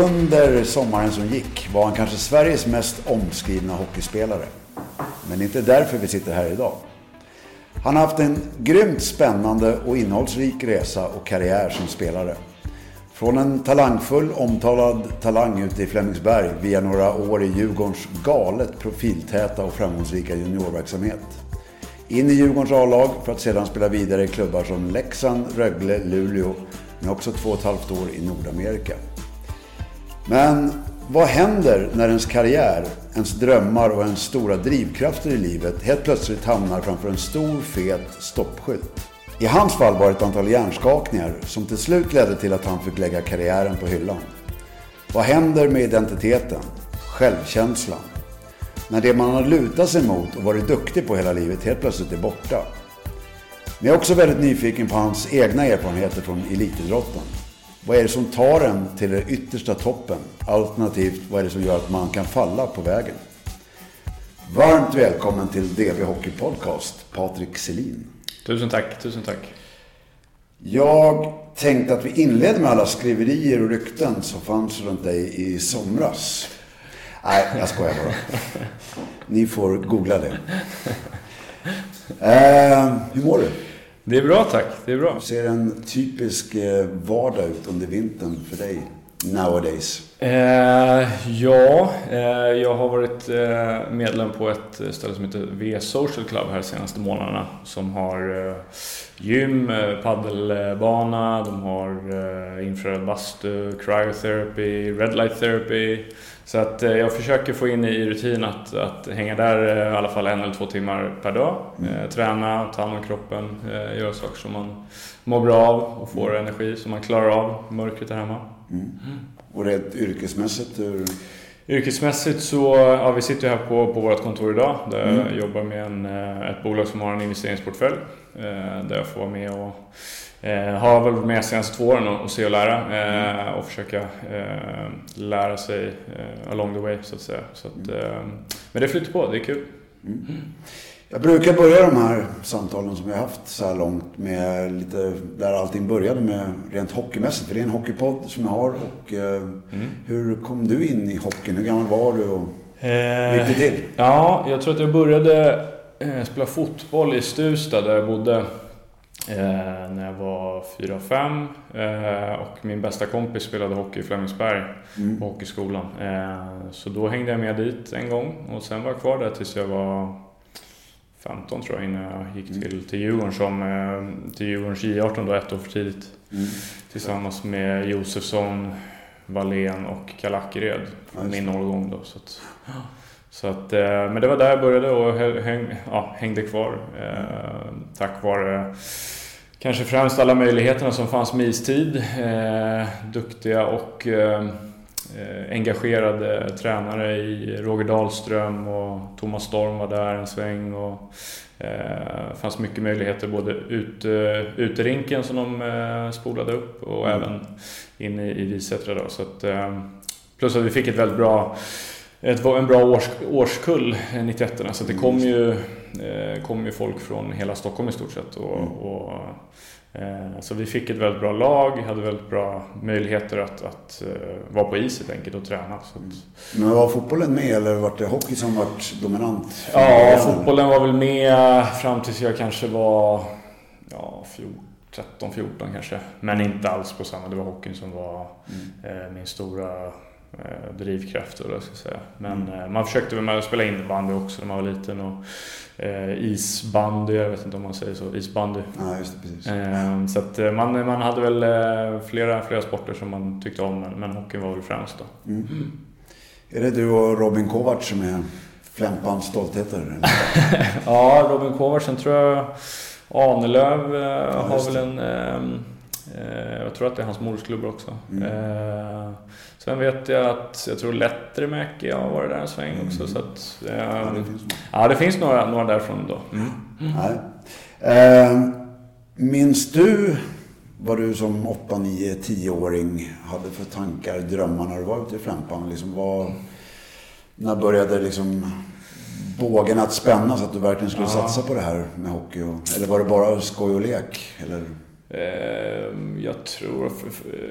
Under sommaren som gick var han kanske Sveriges mest omskrivna hockeyspelare. Men det är inte därför vi sitter här idag. Han har haft en grymt spännande och innehållsrik resa och karriär som spelare. Från en talangfull, omtalad talang ute i Flemingsberg via några år i Djurgårdens galet profiltäta och framgångsrika juniorverksamhet. In i Djurgårdens A-lag för att sedan spela vidare i klubbar som Leksand, Rögle, Luleå men också två och ett halvt år i Nordamerika. Men vad händer när ens karriär, ens drömmar och ens stora drivkrafter i livet helt plötsligt hamnar framför en stor fet stoppskylt? I hans fall var det ett antal hjärnskakningar som till slut ledde till att han fick lägga karriären på hyllan. Vad händer med identiteten? Självkänslan? När det man har lutat sig mot och varit duktig på hela livet helt plötsligt är borta. Men jag är också väldigt nyfiken på hans egna erfarenheter från elitidrotten. Vad är det som tar en till den yttersta toppen? Alternativt, vad är det som gör att man kan falla på vägen? Varmt välkommen till DB Hockey Podcast, Patrik Selin. Tusen tack, tusen tack. Jag tänkte att vi inleder med alla skriverier och rykten som fanns runt dig i somras. Nej, jag skojar bara. Ni får googla det. Eh, hur mår du? Det är bra tack, det är bra. Hur ser en typisk eh, vardag ut under vintern för dig nowadays? Eh, ja, eh, jag har varit eh, medlem på ett ställe som heter V Social Club här de senaste månaderna. Som har eh, gym, eh, paddelbana, de har infraröd bastu, cryotherapy, red light therapy. Så att jag försöker få in i rutin att, att hänga där i alla fall en eller två timmar per dag. Mm. träna, ta hand om kroppen, göra saker som man mår bra av och får energi som man klarar av mörkret där hemma. Mm. Mm. Och rent yrkesmässigt? Hur... Yrkesmässigt så, ja vi sitter här på, på vårt kontor idag där mm. jag jobbar med en, eh, ett bolag som har en investeringsportfölj. Eh, där jag får vara med och eh, har väl med senaste två åren och se och lära mm. och försöka lära sig along the way så att säga. Så att, mm. men det flyter på, det är kul. Mm. Jag brukar börja de här samtalen som vi har haft så här långt med lite där allting började med rent hockeymässigt. För det är en hockeypodd som jag har. Och, mm. Hur kom du in i hockeyn? Hur gammal var du? Och hur gick det till? Ja, jag tror att jag började eh, spela fotboll i Stuvsta där jag bodde eh, när jag var 4-5. Eh, och min bästa kompis spelade hockey i Flemingsberg mm. på hockeyskolan. Så då hängde jag med dit en gång och sen var jag kvar där tills jag var 15 tror jag innan jag gick mm. till, till Djurgården som till Djurgårdens J18 då ett år för tidigt. Mm. Tillsammans med Josefsson, Wallén och Kalackered. Ja, min årgång då. Så att, så att, eh, men det var där jag började och häng, ja, hängde kvar. Eh, tack vare kanske främst alla möjligheterna som fanns med istid. Duktiga och Eh, engagerade tränare i Roger Dahlström och Thomas Storm var där en sväng. Och, eh, fanns mycket möjligheter både ut, eh, rinken som de eh, spolade upp och mm. även in i, i Visättra. Då. Så att, eh, plus att vi fick ett väldigt bra ett, en bra års, årskull, 91 så det kom mm. ju, eh, kom ju folk från hela Stockholm i stort sett. Och, mm. och Eh, så vi fick ett väldigt bra lag, hade väldigt bra möjligheter att, att vara på is helt enkelt och träna. Så att... Men var fotbollen med eller var det hockey som var dominant? Ja, fotbollen var väl med fram tills jag kanske var ja, 13-14 kanske. Men inte alls på samma, det var hockeyn som var mm. eh, min stora eh, drivkraft. Eller ska säga. Men mm. man försökte väl spela innebandy också när man var liten. Och, eh, isbandy, jag vet inte om man säger så, isbandy. Ja, just det, precis. Eh, så att eh, man, man hade väl flera, flera sporter som man tyckte om, men, men hockeyn var väl främst då. Mm. Mm. Är det du och Robin Kovacs som är Flämpans stoltheter? ja, Robin Kovacs, sen tror jag Ahnelöv ja, har väl en ehm, Eh, jag tror att det är hans modersklubb också. Mm. Eh, sen vet jag att, jag tror Lettermäki har varit där en sväng mm. också. Så att, ja, det finns, ja, det finns några, några därifrån då. Mm. Nej. Eh, minns du vad du som 8, 9, 10-åring hade för tankar, drömmar när du var ute i Flämpan? Liksom var, när började liksom bågen att spänna så att du verkligen skulle ja. satsa på det här med hockey? Och, eller var det bara skoj och lek? Eller? Ehm, jag tror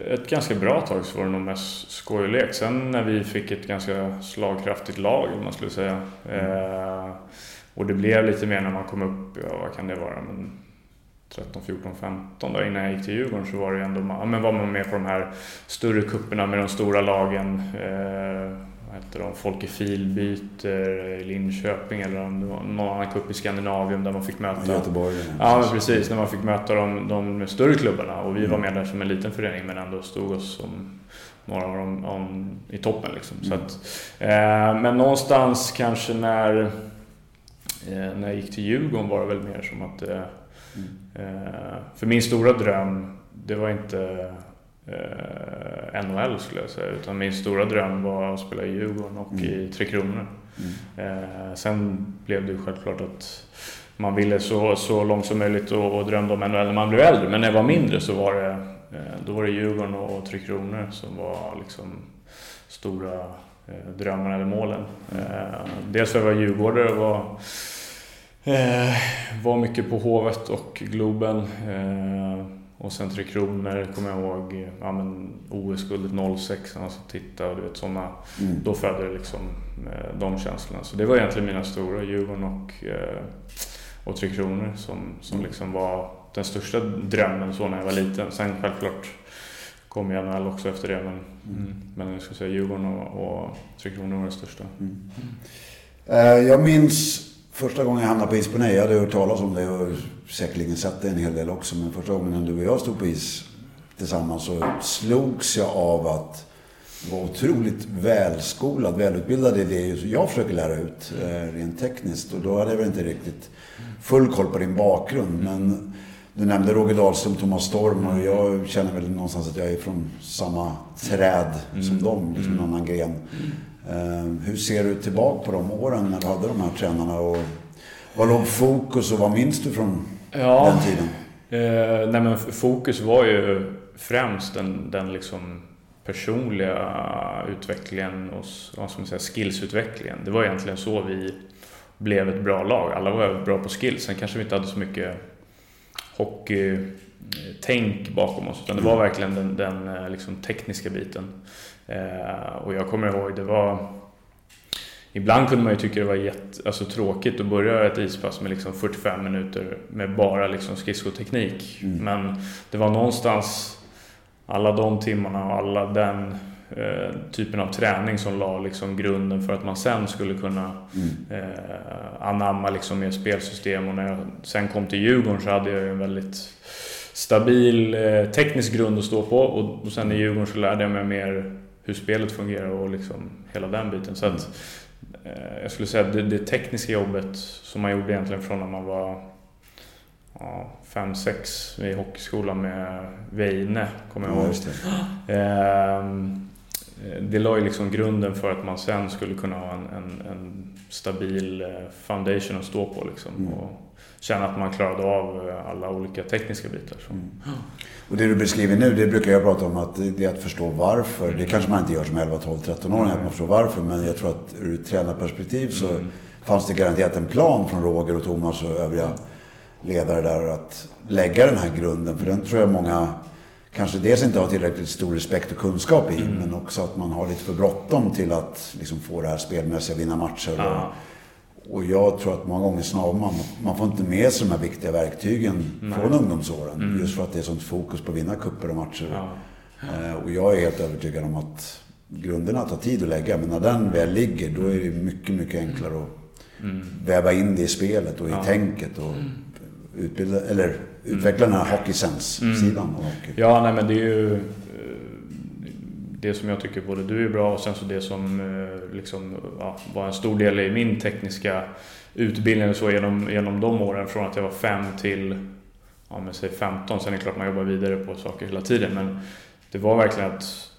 ett ganska bra tag så var det nog mest skoj och lek. Sen när vi fick ett ganska slagkraftigt lag, om man skulle säga. Mm. och det blev lite mer när man kom upp, ja, vad kan det vara, men 13, 14, 15 då, innan jag gick till Djurgården så var det ändå, ja, men var man med på de här större kupperna med de stora lagen. Ehm, Eh, vad heter de, Folke Filbyter i Linköping eller om det var någon annan cup i Skandinavien där man fick möta... Göteborg. Ja, men precis. När man fick möta de, de större klubbarna och vi var med där som en liten förening men ändå stod oss som några av dem om, i toppen. Liksom. Mm. Så att, eh, men någonstans kanske när, eh, när jag gick till Djurgården var det väl mer som att... Eh, mm. för min stora dröm, det var inte eh, NHL skulle jag säga. Utan min stora dröm var att spela i Djurgården och mm. i Tre Kronor. Mm. Eh, sen blev det ju självklart att man ville så, så långt som möjligt och, och drömde om NHL när man blev äldre. Men när jag var mindre så var det, eh, då var det Djurgården och, och Tre Kronor som var liksom stora eh, drömmarna eller målen. Eh, dels för att jag var djurgårdare och var Eh, var mycket på Hovet och Globen. Eh, och sen Tre Kronor kommer jag ihåg, ja, men OS-guldet 06, alltså titta och du vet sådana. Mm. Då födde det liksom eh, de känslorna. Så det var egentligen mina stora, Djurgården och, eh, och Tre Kronor som, som mm. liksom var den största drömmen så när jag var liten. Sen självklart kom jag NHL också efter det men, mm. men jag skulle säga Djurgården och, och Tre Kronor var det största. Mm. Uh, jag minns Första gången jag hamnade på is på nej, jag hade hört talas om det och säkerligen sett det en hel del också. Men första gången du och jag stod på is tillsammans så slogs jag av att vara otroligt välskolad, välutbildad i det jag försöker lära ut eh, rent tekniskt. Och då hade jag väl inte riktigt full koll på din bakgrund. Men du nämnde Roger Dahlström, Thomas Storm och jag känner väl någonstans att jag är från samma träd som mm. dem, liksom en annan gren. Eh, hur ser du tillbaka på de åren när du hade de här tränarna? Och vad låg fokus och vad minns du från ja, den tiden? Eh, nej men fokus var ju främst den, den liksom personliga utvecklingen och vad ska man säga, skillsutvecklingen. Det var egentligen så vi blev ett bra lag. Alla var bra på skills. Sen kanske vi inte hade så mycket hockeytänk bakom oss. Utan det var verkligen den, den eh, liksom tekniska biten. Eh, och jag kommer ihåg, det var... Ibland kunde man ju tycka det var jätte, alltså, tråkigt att börja ett ispass med liksom 45 minuter med bara liksom skridskoteknik. Mm. Men det var någonstans alla de timmarna och alla den eh, typen av träning som la liksom grunden för att man sen skulle kunna mm. eh, anamma liksom mer spelsystem. Och när jag sen kom till Djurgården så hade jag ju en väldigt stabil eh, teknisk grund att stå på och, och sen i Djurgården så lärde jag mig mer hur spelet fungerar och liksom hela den biten. Så att, eh, jag skulle säga att det, det, tekniska jobbet som man gjorde egentligen från när man var 5-6 i hockeyskolan med Veine, kommer jag ihåg. Ja, det la ju liksom grunden för att man sen skulle kunna ha en, en, en stabil eh, foundation att stå på. Liksom, mm. och känna att man klarade av eh, alla olika tekniska bitar. Mm. Och det du beskriver nu, det brukar jag prata om att det är att förstå varför. Mm. Det kanske man inte gör som 11, 12, 13-åring, att man förstår varför. Men jag tror att ur ett tränarperspektiv så mm. fanns det garanterat en plan från Roger och Thomas och övriga ledare där att lägga den här grunden. För den tror jag många kanske dels inte har tillräckligt stor respekt och kunskap i, mm. men också att man har lite för bråttom till att liksom få det här spelmässiga, vinna matcher. Ja. Och, och, jag tror att många gånger snarare man, man får inte med sig de här viktiga verktygen Nej. från ungdomsåren. Mm. Just för att det är sånt fokus på att vinna kupper och matcher. Ja. Eh, och jag är helt övertygad om att grunderna tar tid att lägga, men när den väl ligger då är det mycket, mycket enklare att mm. väva in det i spelet och i ja. tänket. Och, mm utbilda, eller utveckla den här Hockeysens-sidan. mm. av hockey. Ja, nej men det är ju eh, det som jag tycker både du är bra och sen så det som eh, liksom, ja, var en stor del i min tekniska utbildning så genom, genom de åren från att jag var fem till ja, men säg 15. Sen är det klart man jobbar vidare på saker hela tiden men det var verkligen att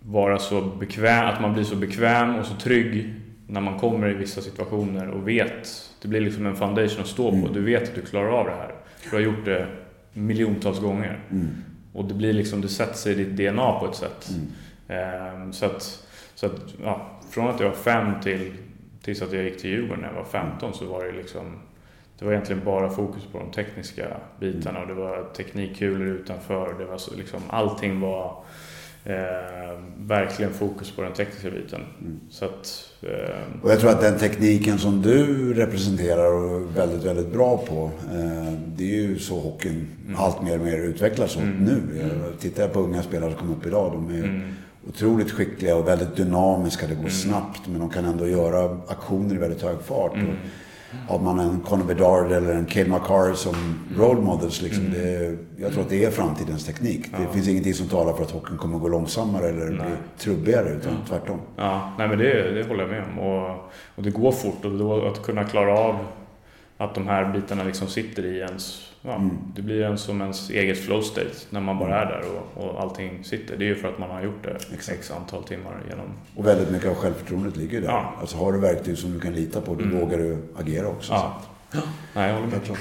vara så bekväm, att man blir så bekväm och så trygg när man kommer i vissa situationer och vet, det blir liksom en foundation att stå på. Mm. Du vet att du klarar av det här. Du har gjort det miljontals gånger. Mm. Och det blir liksom, det sätter sig i ditt DNA på ett sätt. Mm. Um, så att, så att ja, från att jag var fem till tills att jag gick till Djurgården när jag var 15 så var det liksom det var egentligen bara fokus på de tekniska bitarna och det var teknikkulor utanför. Det var så, liksom, allting var eh, verkligen fokus på den tekniska biten. Mm. Så att, eh, och jag tror att den tekniken som du representerar och är väldigt, väldigt bra på. Eh, det är ju så hockeyn mm. allt mer och mer utvecklas mm. nu. Jag, mm. tittar jag på unga spelare som kommer upp idag. De är mm. otroligt skickliga och väldigt dynamiska. Det går mm. snabbt men de kan ändå göra aktioner i väldigt hög fart. Mm. Och, har man en Conor Bedard eller en Cale McCarr som role models. Liksom, mm. det, jag tror att det är framtidens teknik. Ja. Det finns ingenting som talar för att hockeyn kommer att gå långsammare eller Nej. bli trubbigare, utan ja. tvärtom. Ja, Nej, men det, det håller jag med om. Och, och det går fort och då att kunna klara av att de här bitarna liksom sitter i ens... Ja, mm. Det blir en som ens eget flow state när man bara är där och, och allting sitter. Det är ju för att man har gjort det Exakt. x antal timmar genom... Och väldigt mycket av självförtroendet ligger där. Ja. Alltså har du verktyg som du kan lita på, då mm. vågar du agera också. Ja. ja. Nej, jag håller med. Mm.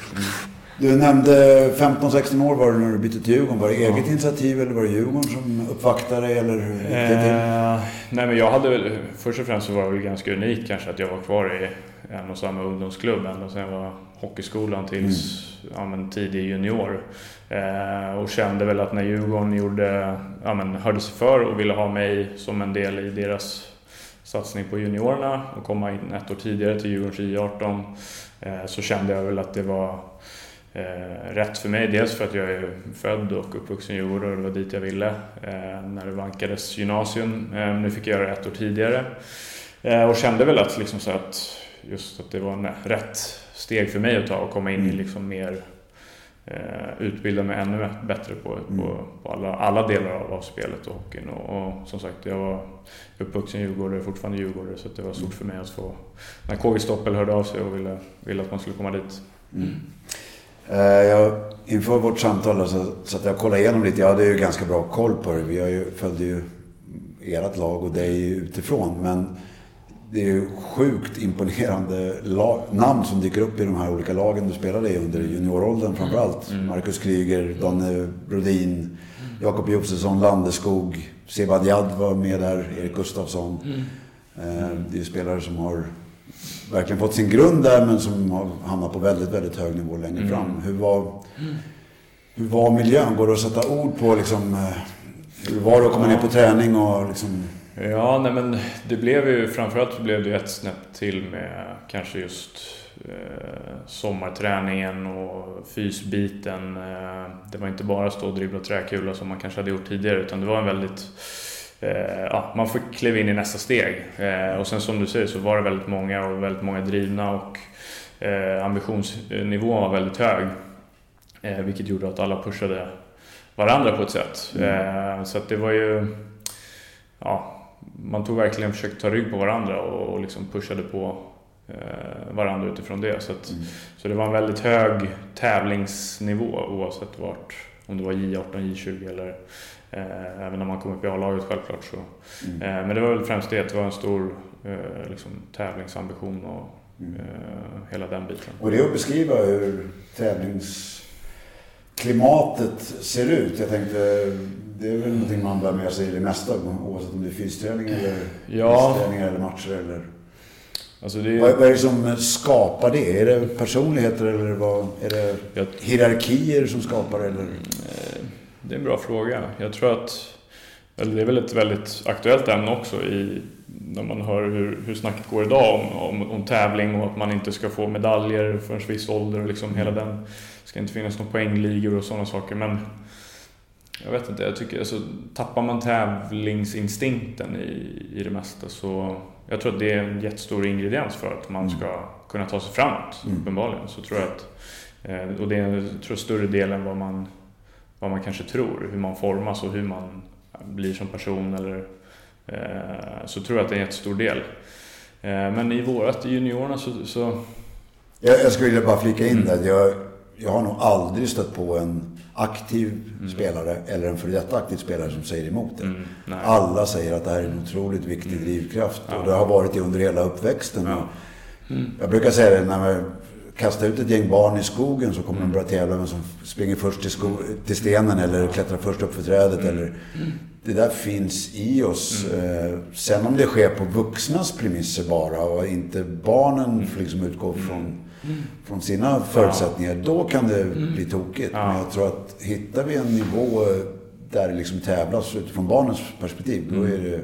Du nämnde 15-16 år var det när du bytte till Djurgården. Var det eget initiativ eller var det Djurgården som uppvaktade? Eller eh, nej men jag hade väl, först och främst så var det väl ganska unikt kanske att jag var kvar i en och samma ungdomsklubb ända sedan jag var hockeyskolan tills mm. ja, men tidig junior. Eh, och kände väl att när Djurgården gjorde, ja, men hörde sig för och ville ha mig som en del i deras satsning på juniorerna och komma in ett år tidigare till Djurgårdens J18 eh, så kände jag väl att det var eh, rätt för mig. Dels för att jag är född och uppvuxen i Djurgården och det var dit jag ville eh, när det vankades gymnasium. Eh, nu fick jag göra det ett år tidigare eh, och kände väl att, liksom så att just att det var en rätt steg för mig att ta och komma in i mm. liksom mer eh, utbilda mig ännu bättre på, mm. på, på, alla, alla delar av, av spelet och hockeyn. Och, och, som sagt, jag var uppvuxen djurgårdare, fortfarande djurgårdare, så det var stort för mig att få... När KG Stoppel hörde av sig och ville, ville att man skulle komma dit. Mm. Uh, jag, inför vårt samtal så, så att jag kollade igenom lite. Jag hade ju ganska bra koll på det. Vi har ju, följde ju ert lag och dig utifrån. Men det är ju sjukt imponerande namn som dyker upp i de här olika lagen du spelade i under junioråldern framförallt. Mm. Marcus Kryger, Danne Brodin, Jakob Josefsson, Landeskog, Sebad var med där, Erik Gustafsson. Mm. Eh, det är ju spelare som har verkligen fått sin grund där men som har hamnat på väldigt, väldigt hög nivå längre mm. fram. Hur var, hur var miljön? Går det att sätta ord på liksom, eh, hur var det att komma ner på träning och liksom Ja, nej men det blev ju framförallt blev det ett snäpp till med kanske just eh, sommarträningen och fysbiten. Eh, det var inte bara stå och dribbla träkula som man kanske hade gjort tidigare utan det var en väldigt eh, ja, man fick kliva in i nästa steg. Eh, och sen som du säger så var det väldigt många och väldigt många drivna och eh, ambitionsnivån var väldigt hög. Eh, vilket gjorde att alla pushade varandra på ett sätt. Mm. så det var ju ja, man tog verkligen försökte ta rygg på varandra och, och liksom pushade på eh, varandra utifrån det. Så, att, mm. så det var en väldigt hög tävlingsnivå oavsett vart, om det var J18, J20 eller eh, även när man kom upp i A-laget självklart. Så. Mm. Eh, men det var väl främst det, det var en stor eh, liksom, tävlingsambition och mm. Eh, hela den biten. Och det att beskriva hur tävlingsklimatet ser ut. Jag tänkte det är väl någonting man bär med sig i det mesta, oavsett om det är fysträning eller ja. eller matcher eller... Alltså det. Vad, vad är det som skapar det? Är det personligheter eller vad, är det jag... hierarkier som skapar det? Eller? Eh, det är en bra fråga. Jag tror att, eller det är väl ett väldigt aktuellt ämne också i, när man hör hur, hur snacket går idag om, om, om tävling och att man inte ska få medaljer för en viss ålder och liksom hela den, det ska inte finnas några poängligor och sådana saker. Men jag vet inte, jag tycker alltså, tappar man tävlingsinstinkten i, i det mesta så jag tror att det är en jättestor ingrediens för att man mm. ska kunna ta sig framåt, mm. uppenbarligen. Så tror jag att, eh, och det är en tror, större del än vad man, vad man kanske tror, hur man formas och hur man blir som person eller eh, så tror jag att det är en jättestor del. Eh, men i vårat, i juniorerna så... så... Jag, jag skulle vilja bara flika in mm. där. Jag, jag har nog aldrig stött på en aktiv mm. spelare eller en före detta aktiv spelare som säger emot det. Mm, Alla säger att det här är en otroligt viktig mm. drivkraft ja. och det har varit det under hela uppväxten. Ja. Mm. Jag brukar säga det när man kastar ut ett gäng barn i skogen så kommer de börja tävla vem som springer först till, till stenen eller klättrar först upp för trädet. Mm. Eller, det där finns i oss. Mm. Eh, sen om det sker på vuxnas premisser bara och inte barnen liksom utgå från från sina förutsättningar, då kan det bli tokigt. Ja. Men jag tror att hittar vi en nivå där det liksom tävlas utifrån barnens perspektiv, då är det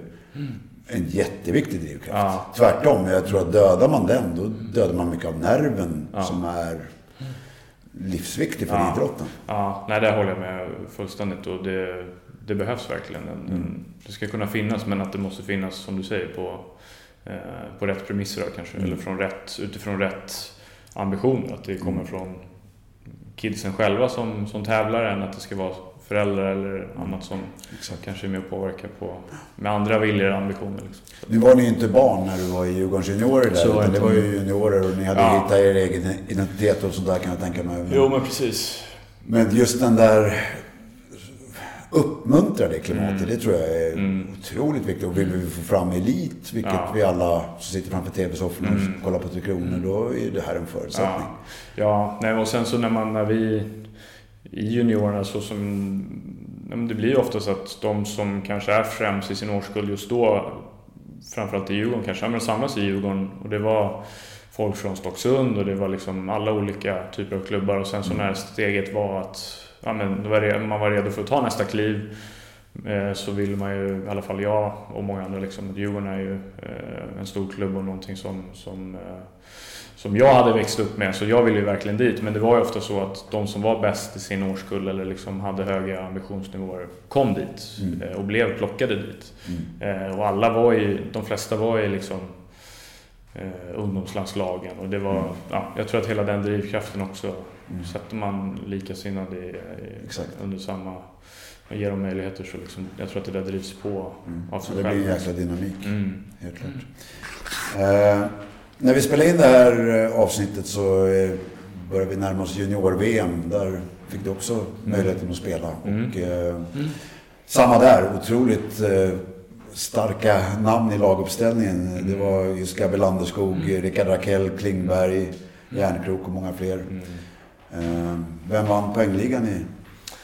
en jätteviktig drivkraft. Ja. Tvärtom, jag tror att dödar man den, då dödar man mycket av nerven som är livsviktig för Ja. idrotten. Ja, nej, det håller jag med fullständigt och det, det behövs verkligen. En, en, det ska kunna finnas men att det måste finnas, som du säger, på, eh, på rätt premisser kanske. Eller från rätt, utifrån rätt ambitioner. Att det kommer från kidsen själva som, som tävlar än att det ska vara föräldrar eller annat som Exakt. kanske är med och påverkar på, med andra viljor och ambitioner. Liksom. Nu var ni ju inte barn när du var i Djurgårdens juniorer där, utan det var ju juniorer och ni hade Ja. hittat er egen identitet och sånt där kan jag tänka mig. Jo men precis. men just den där uppmuntra det klimatet, det tror jag är Mm. otroligt viktigt. Och vill vi få fram elit, vilket Ja. vi alla som sitter framför TV-sofforna Mm. och kollar på Tre Kronor, då är det här en förutsättning. Ja, ja nej, och sen så när man, när vi i juniorerna så som, det blir ofta så att de som kanske är främst i sin årskull just då, framförallt i Djurgården kanske, men samlas i Djurgården och det var folk från Stocksund och det var liksom alla olika typer av klubbar och sen så när steget var att ja, men då var det, man var redo för att ta nästa kliv eh, så vill man ju, i alla fall jag och många andra, liksom, Djurgården är ju eh, en stor klubb och någonting som, som eh, som jag hade växt upp med, så jag ville ju verkligen dit. Men det var ju ofta så att de som var bäst i sin årskull eller liksom hade höga ambitionsnivåer kom dit Mm. och blev plockade dit. Mm. Och alla var ju, de flesta var ju liksom eh, ungdomslandslagen och det var, Mm. ja, jag tror att hela den drivkraften också, Mm. sätter man likasinnade i, i, Exakt. under samma, och ger dem möjligheter så liksom, jag tror att det där drivs på Mm. av sig det blir en själv. jäkla dynamik, Mm. helt klart. Eh, när vi spelar in det här eh, avsnittet så eh, börjar vi närma oss junior-VM. Där fick du också möjligheten att spela. Mm. Och, eh, Samma där, otroligt eh, starka namn i laguppställningen. Det var just Gabby Landeskog, Mm. Rickard Rakell, Klingberg, Järnkrok och många fler. Mm. Eh, vem vann poängligan i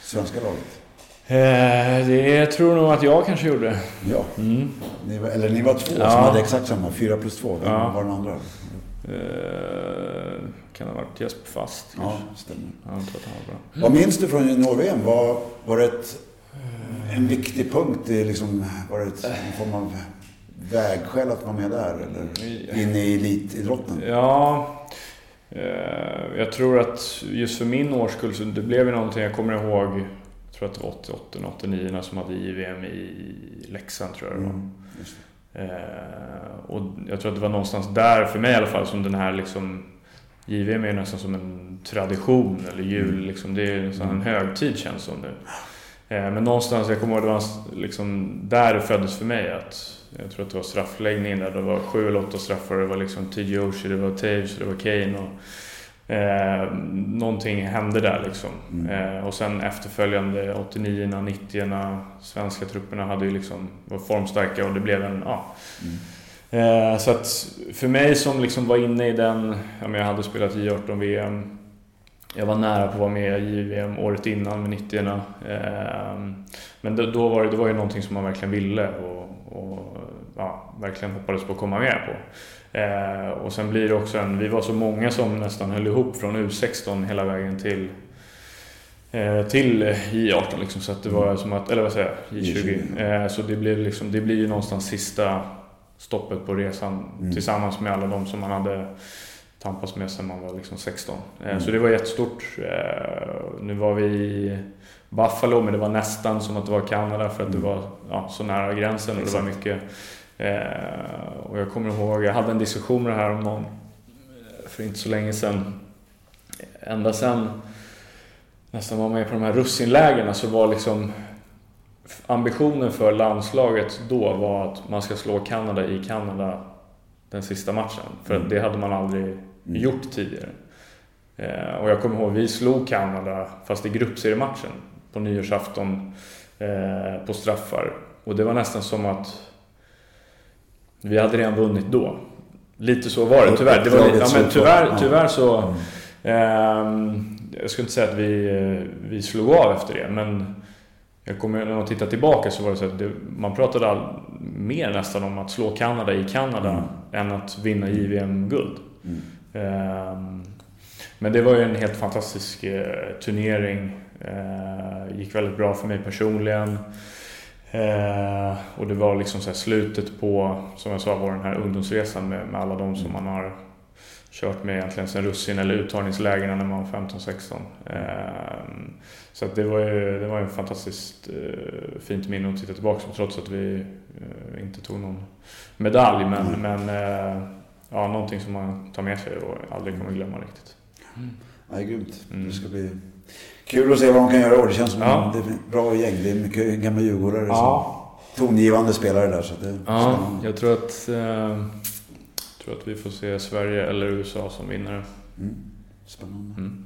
svenska laget? Eh, det tror nog att jag kanske gjorde. Ja, Mm. ni var, eller ni var två Ja. som hade exakt samma, fyra plus två. Vem Ja. var den andra? Eh, kan ha varit Jesper Fast Ja, kanske. stämmer. Ja, jag tror att han var bra. Vad minns du från junior-VM? Var, var det ett, en viktig punkt? i Liksom, var det en form av vägskäl att vara med där? Eller in i elitidrotten? Ja, eh, jag tror att just för min årskull så det blev ju någonting, jag kommer ihåg, jag tror att det var 88, 89 som hade JVM i Leksand tror jag det var. Mm, det. Eh, och jag tror att det var någonstans där, för mig i alla fall, som den här liksom JVM är nästan som en tradition eller jul, Mm. liksom, det är nästan en högtid känns som nu. Eh, men någonstans, jag kommer ihåg, det var liksom där det föddes för mig att jag tror att det var straffläggningen där, det var sju eller åtta straffar, det var liksom TJ Oshie, det var Taves, det var Kane och Eh, någonting hände där liksom. Mm. Eh, och sen efterföljande 89 90 svenska trupperna hade ju liksom, var formstarka och det blev en, ja. Mm. Eh, så att för mig som liksom var inne i den, ja, men jag hade spelat J18 VM. Jag var nära på att vara med i JVM året innan med 90 eh, Men då, då var det, det var ju någonting som man verkligen ville och, och ja, verkligen hoppades på att komma med på. Eh, och sen blir det också en, vi var så många som nästan höll ihop från U16 hela vägen till eh, till J18 liksom, så att det var som att, eller vad säger jag, J20. Eh, så det blir, liksom, det blir ju någonstans sista stoppet på resan Mm. tillsammans med alla de som man hade tampats med sedan man var liksom 16. Eh, Mm. Så det var jättestort. Eh, nu var vi i Buffalo, men det var nästan som att det var Kanada för att det Mm. var ja, så nära gränsen och det var mycket Eh, och jag kommer ihåg, jag hade en diskussion med det här om någon för inte så länge sedan. Ända sedan nästan var med på de här russinlägren så var liksom ambitionen för landslaget då var att man ska slå Kanada i Kanada den sista matchen. För Mm. det hade man aldrig Mm. gjort tidigare. Eh, och jag kommer ihåg, vi slog Kanada fast i gruppseriematchen på nyårsafton eh, på straffar. Och det var nästan som att vi hade redan vunnit då. Lite så var det tyvärr. Det var lite, ja, men tyvärr, tyvärr så... Ehm, jag skulle inte säga att vi, eh, vi slog av efter det, men jag kommer, när man tittar tillbaka så var det så att det, man pratade all, mer nästan om att slå Kanada i Kanada Mm. än att vinna JVM-guld. Mm. Ehm, Men det var ju en helt fantastisk eh, turnering. Eh, gick väldigt bra för mig personligen. Eh, och det var liksom så slutet på, som jag sa, var den här ungdomsresan med, med alla de som man har kört med egentligen sen russin eller uttagningslägren när man var 15-16. Eh, så det var ju det var en fantastiskt eh, fint minne att titta tillbaka på trots att vi eh, inte tog någon medalj. Men, mm. men ja, någonting som man tar med sig och aldrig kommer glömma riktigt. Mm. Ja, det är grymt. Mm. Det ska bli kul att se vad de kan göra det känns som ja. det är bra gäng. Det är mycket gamla djurgårdare ja. tongivande spelare där. Så det ja, jag tror att tror att vi får se Sverige eller USA som vinnare. Mm. Spännande. Mm.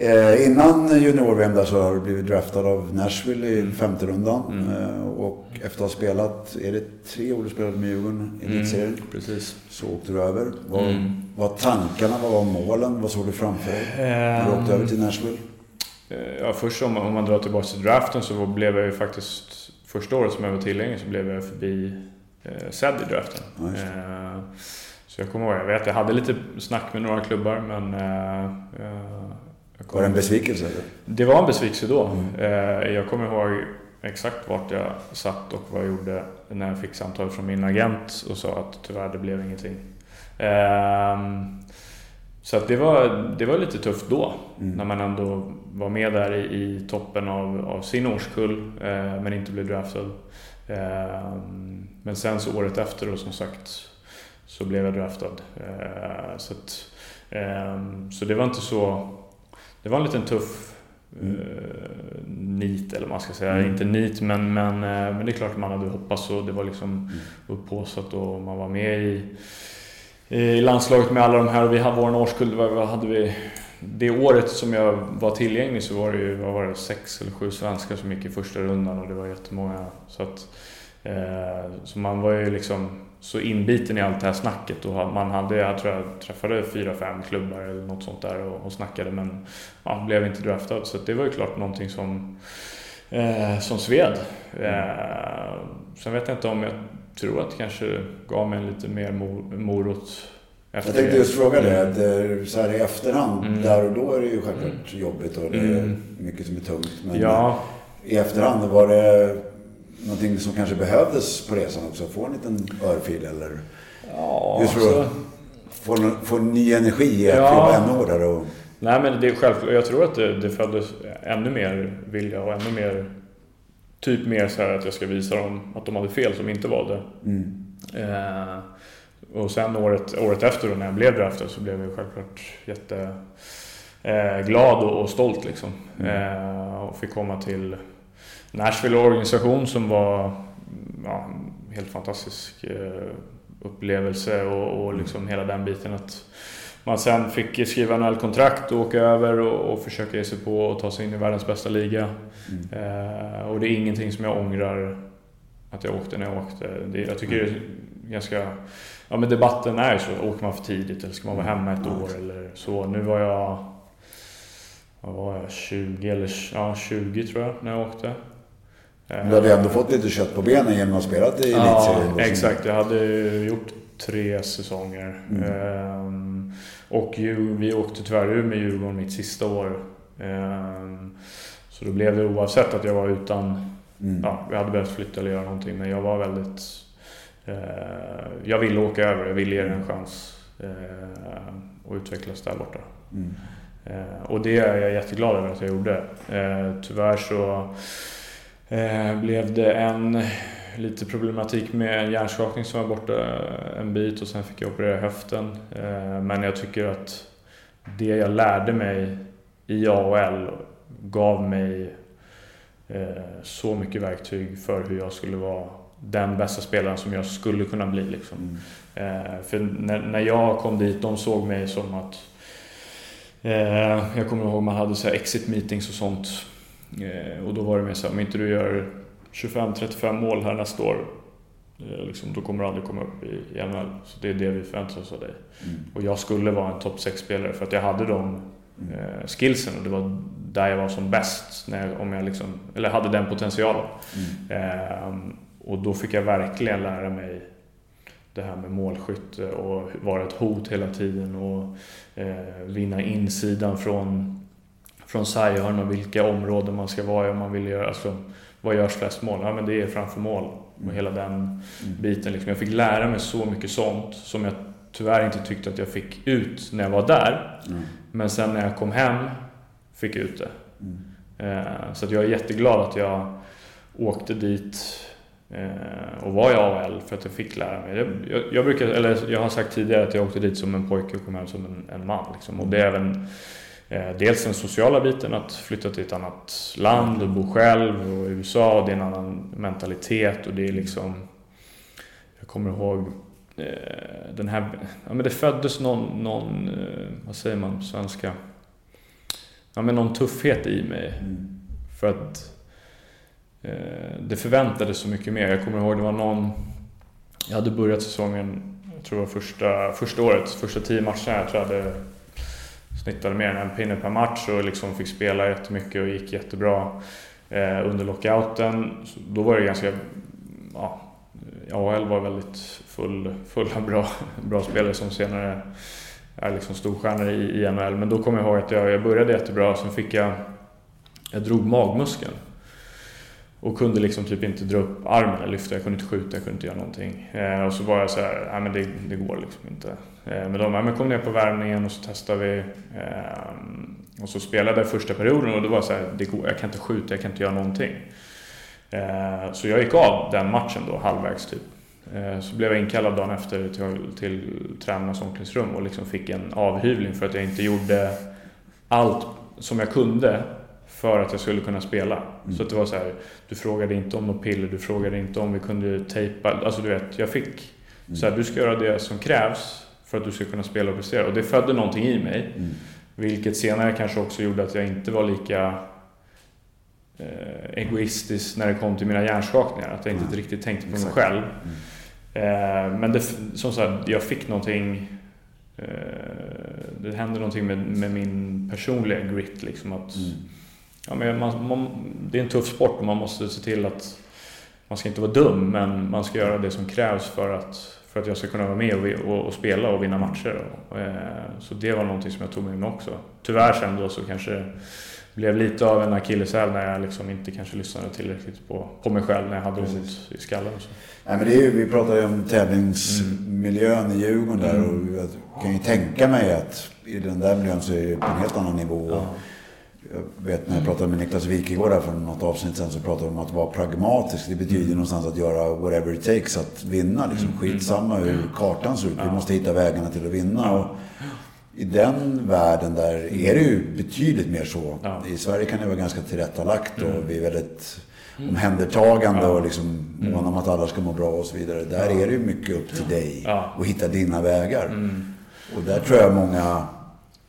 Eh, innan junior-VM där så har du blivit draftad av Nashville i mm. femte rundan. Mm. Eh, och efter att ha spelat, är det tre år du spelade med Djurgården i mm. elitserien? Precis. Så åkte du över. Vad mm. var tankarna? Vad var målen? Vad såg du framför dig? När du åkte över till Nashville? Eh, ja, först om, om man drar tillbaka till draften så blev jag ju faktiskt, första året som jag var tillgänglig så blev jag förbi eh, sedd i draften. Ja, eh, så jag kommer ihåg, jag vet jag hade lite snack med några klubbar men... Eh var det en besvikelse? Eller? Det var en besvikelse då. Mm. Eh, jag kommer ihåg exakt vart jag satt och vad jag gjorde när jag fick samtal från min agent och sa att tyvärr det blev ingenting. Ehm, så det, var, det var lite tufft då, mm. när man ändå var med där i, i toppen av, av sin årskull eh, men inte blev draftad. Ehm, men sen så året efter då som sagt så blev jag draftad. Eh, så, att, ehm, så det var inte så... Det var en liten tuff mm. Eh, nit, eller vad man ska säga. Mm. Inte nit, men, men, eh, men det är klart man hade hoppats och det var liksom mm. upphåsat och man var med i, i landslaget med alla de här. Vi hade vår årskull, vad hade vi? Det året som jag var tillgänglig så var det ju var det, sex eller sju svenskar som gick i första rundan och det var jättemånga. Så, att, eh, så man var ju liksom så inbiten i allt det här snacket och man hade, jag tror jag träffade fyra, fem klubbar eller något sånt där och, och snackade men ja, blev inte draftad. Så det var ju klart någonting som, eh, som sved. Eh, sen vet jag inte om jag tror att det kanske gav mig lite mer morot efter jag tänkte just fråga det, att eh, så här i efterhand, mm. där och då är det ju självklart mm. jobbigt och det är mm. mycket som är tungt. Men ja. i efterhand, var det någonting som kanske behövdes på resan också? Få en liten örfil eller? Ja, Just för att alltså- få, få ny energi att ja. jobba ännu hårdare? Och... Nej men det är självklart. Jag tror att det, det föddes ännu mer vilja och ännu mer Typ mer så att jag ska visa dem att de hade fel som inte valde. Mm. Eh, och sen året, året efter då, när jag blev draftad så blev jag självklart jätte eh, och, och stolt liksom. Mm. Eh, och fick komma till Nashville-organisation som var ja, helt fantastisk eh, upplevelse och, och liksom hela den biten att man sen fick skriva NHL-kontrakt och åka över och, och, försöka ge sig på och ta sig in i världens bästa liga. Mm. Eh, och det är ingenting som jag ångrar att jag åkte när jag åkte. Det, jag tycker det är ganska... Ja men debatten är ju så, åker man för tidigt eller ska man vara hemma ett år eller så. Nu var jag... Vad var jag? 20 eller ja, 20 tror jag när jag åkte. Du hade ändå fått lite kött på benen genom att ha spelat i elitserien. Ja, exakt. Jag hade gjort tre säsonger. Mm. Ehm, och vi åkte tyvärr ur med Djurgården mitt sista år. Ehm, så då blev det oavsett att jag var utan... Mm. Ja, vi hade behövt flytta eller göra någonting. Men jag var väldigt... Eh, jag ville åka över. Jag ville ge det en chans. Eh, och utvecklas där borta. Mm. Eh, och det är jag jätteglad över att jag gjorde. Eh, tyvärr så Eh, blev det en lite problematik med en hjärnskakning som var borta en bit och sen fick jag operera höften. Men jag tycker att det jag lärde mig i AHL gav mig så mycket verktyg för hur jag skulle vara den bästa spelaren som jag skulle kunna bli. Liksom. Mm. För när jag kom dit, de såg mig som att... Jag kommer ihåg man hade så exit meetings och sånt Eh, och då var det mer så här, om inte du gör 25-35 mål här nästa år, eh, liksom, då kommer du aldrig komma upp i, NHL. Så det är det vi förväntar oss av dig. Mm. Och jag skulle vara en topp 6-spelare för att jag hade de mm. eh, skillsen och det var där jag var som bäst. När jag, om jag liksom, eller hade den potentialen. Mm. Eh, och då fick jag verkligen lära mig det här med målskytte och vara ett hot hela tiden och eh, vinna insidan från, från sarghörn och vilka områden man ska vara i om man vill göra, alltså vad görs flest mål? Ja men det är framför mål och mm. hela den mm. biten liksom. Jag fick lära mig så mycket sånt som jag tyvärr inte tyckte att jag fick ut när jag var där. Mm. Men sen när jag kom hem fick jag ut det. Mm. Eh, så att jag är jätteglad att jag åkte dit och var i AHL för att jag fick lära mig. Jag, jag, brukar, eller jag har sagt tidigare att jag åkte dit som en pojke och kom hem som en, en man. Liksom. Och det är även eh, dels den sociala biten, att flytta till ett annat land och bo själv och i USA och det är en annan mentalitet och det är liksom Jag kommer ihåg den här, ja men det föddes någon, någon vad säger man på svenska? Ja men någon tuffhet i mig. Mm. För att eh, Eh, det förväntades så mycket mer. Jag kommer ihåg det var någon... Jag hade börjat säsongen, jag tror det var första, första året, första tio matcherna. Jag tror jag hade snittade mer än en pinne per match och liksom fick spela jättemycket och gick jättebra. Eh, under lockouten, då var det ganska... Ja, AHL var väldigt full, full av bra, bra spelare som senare är liksom storstjärnor i, i NHL. Men då kommer jag ihåg att jag, jag började jättebra, sen fick jag jag drog magmuskeln. Och kunde liksom typ inte dra upp armen eller lyfta, jag kunde inte skjuta, jag kunde inte göra någonting. Eh, och så var jag så här, nej men det, det går liksom inte. Eh, men de men kom ner på värmningen och så testade vi. Eh, och så spelade jag första perioden och då var jag så här, det går, jag kan inte skjuta, jag kan inte göra någonting. Eh, så jag gick av den matchen då, halvvägs typ. Eh, så blev jag inkallad dagen efter till, till tränarnas omklädningsrum och liksom fick en avhyvling för att jag inte gjorde allt som jag kunde för att jag skulle kunna spela. Mm. Så det var så här, du frågade inte om något piller, du frågade inte om vi kunde tejpa. Alltså du vet, jag fick mm. så här, du ska göra det som krävs för att du ska kunna spela och prestera. Och det födde någonting i mig. Mm. Vilket senare kanske också gjorde att jag inte var lika eh, egoistisk när det kom till mina hjärnskakningar. Att jag inte riktigt tänkte på mig Exakt. själv. Mm. Eh, men det, som sagt, jag fick någonting eh, det hände någonting med, med min personliga grit. Liksom, att mm ja, men man, man, det är en tuff sport och man måste se till att man ska inte vara dum men man ska göra det som krävs för att, för att jag ska kunna vara med och, och, och spela och vinna matcher. Och, eh, så det var någonting som jag tog med mig också. Tyvärr sen då så kanske det blev lite av en akilleshäl när jag liksom inte kanske lyssnade tillräckligt på, på mig själv när jag hade ont i skallen. Och så. Nej, men det är ju, vi pratade ju om tävlingsmiljön mm. i Djurgården där och jag kan ju tänka mig att i den där miljön så är det på en helt annan nivå. Ja. Jag vet när jag pratade med Niklas Wik igår där för något avsnitt sen så pratade vi om att vara pragmatisk. Det betyder mm. någonstans att göra whatever it takes att vinna. Liksom. Mm. Skitsamma hur mm. kartan ser ut. Vi måste hitta vägarna till att vinna. Och I den världen där är det ju betydligt mer så. I Sverige kan det vara ganska tillrättalagt och vi är väldigt omhändertagande och liksom måna om att alla ska må bra och så vidare. Där är det ju mycket upp till dig och hitta dina vägar. Och där tror jag många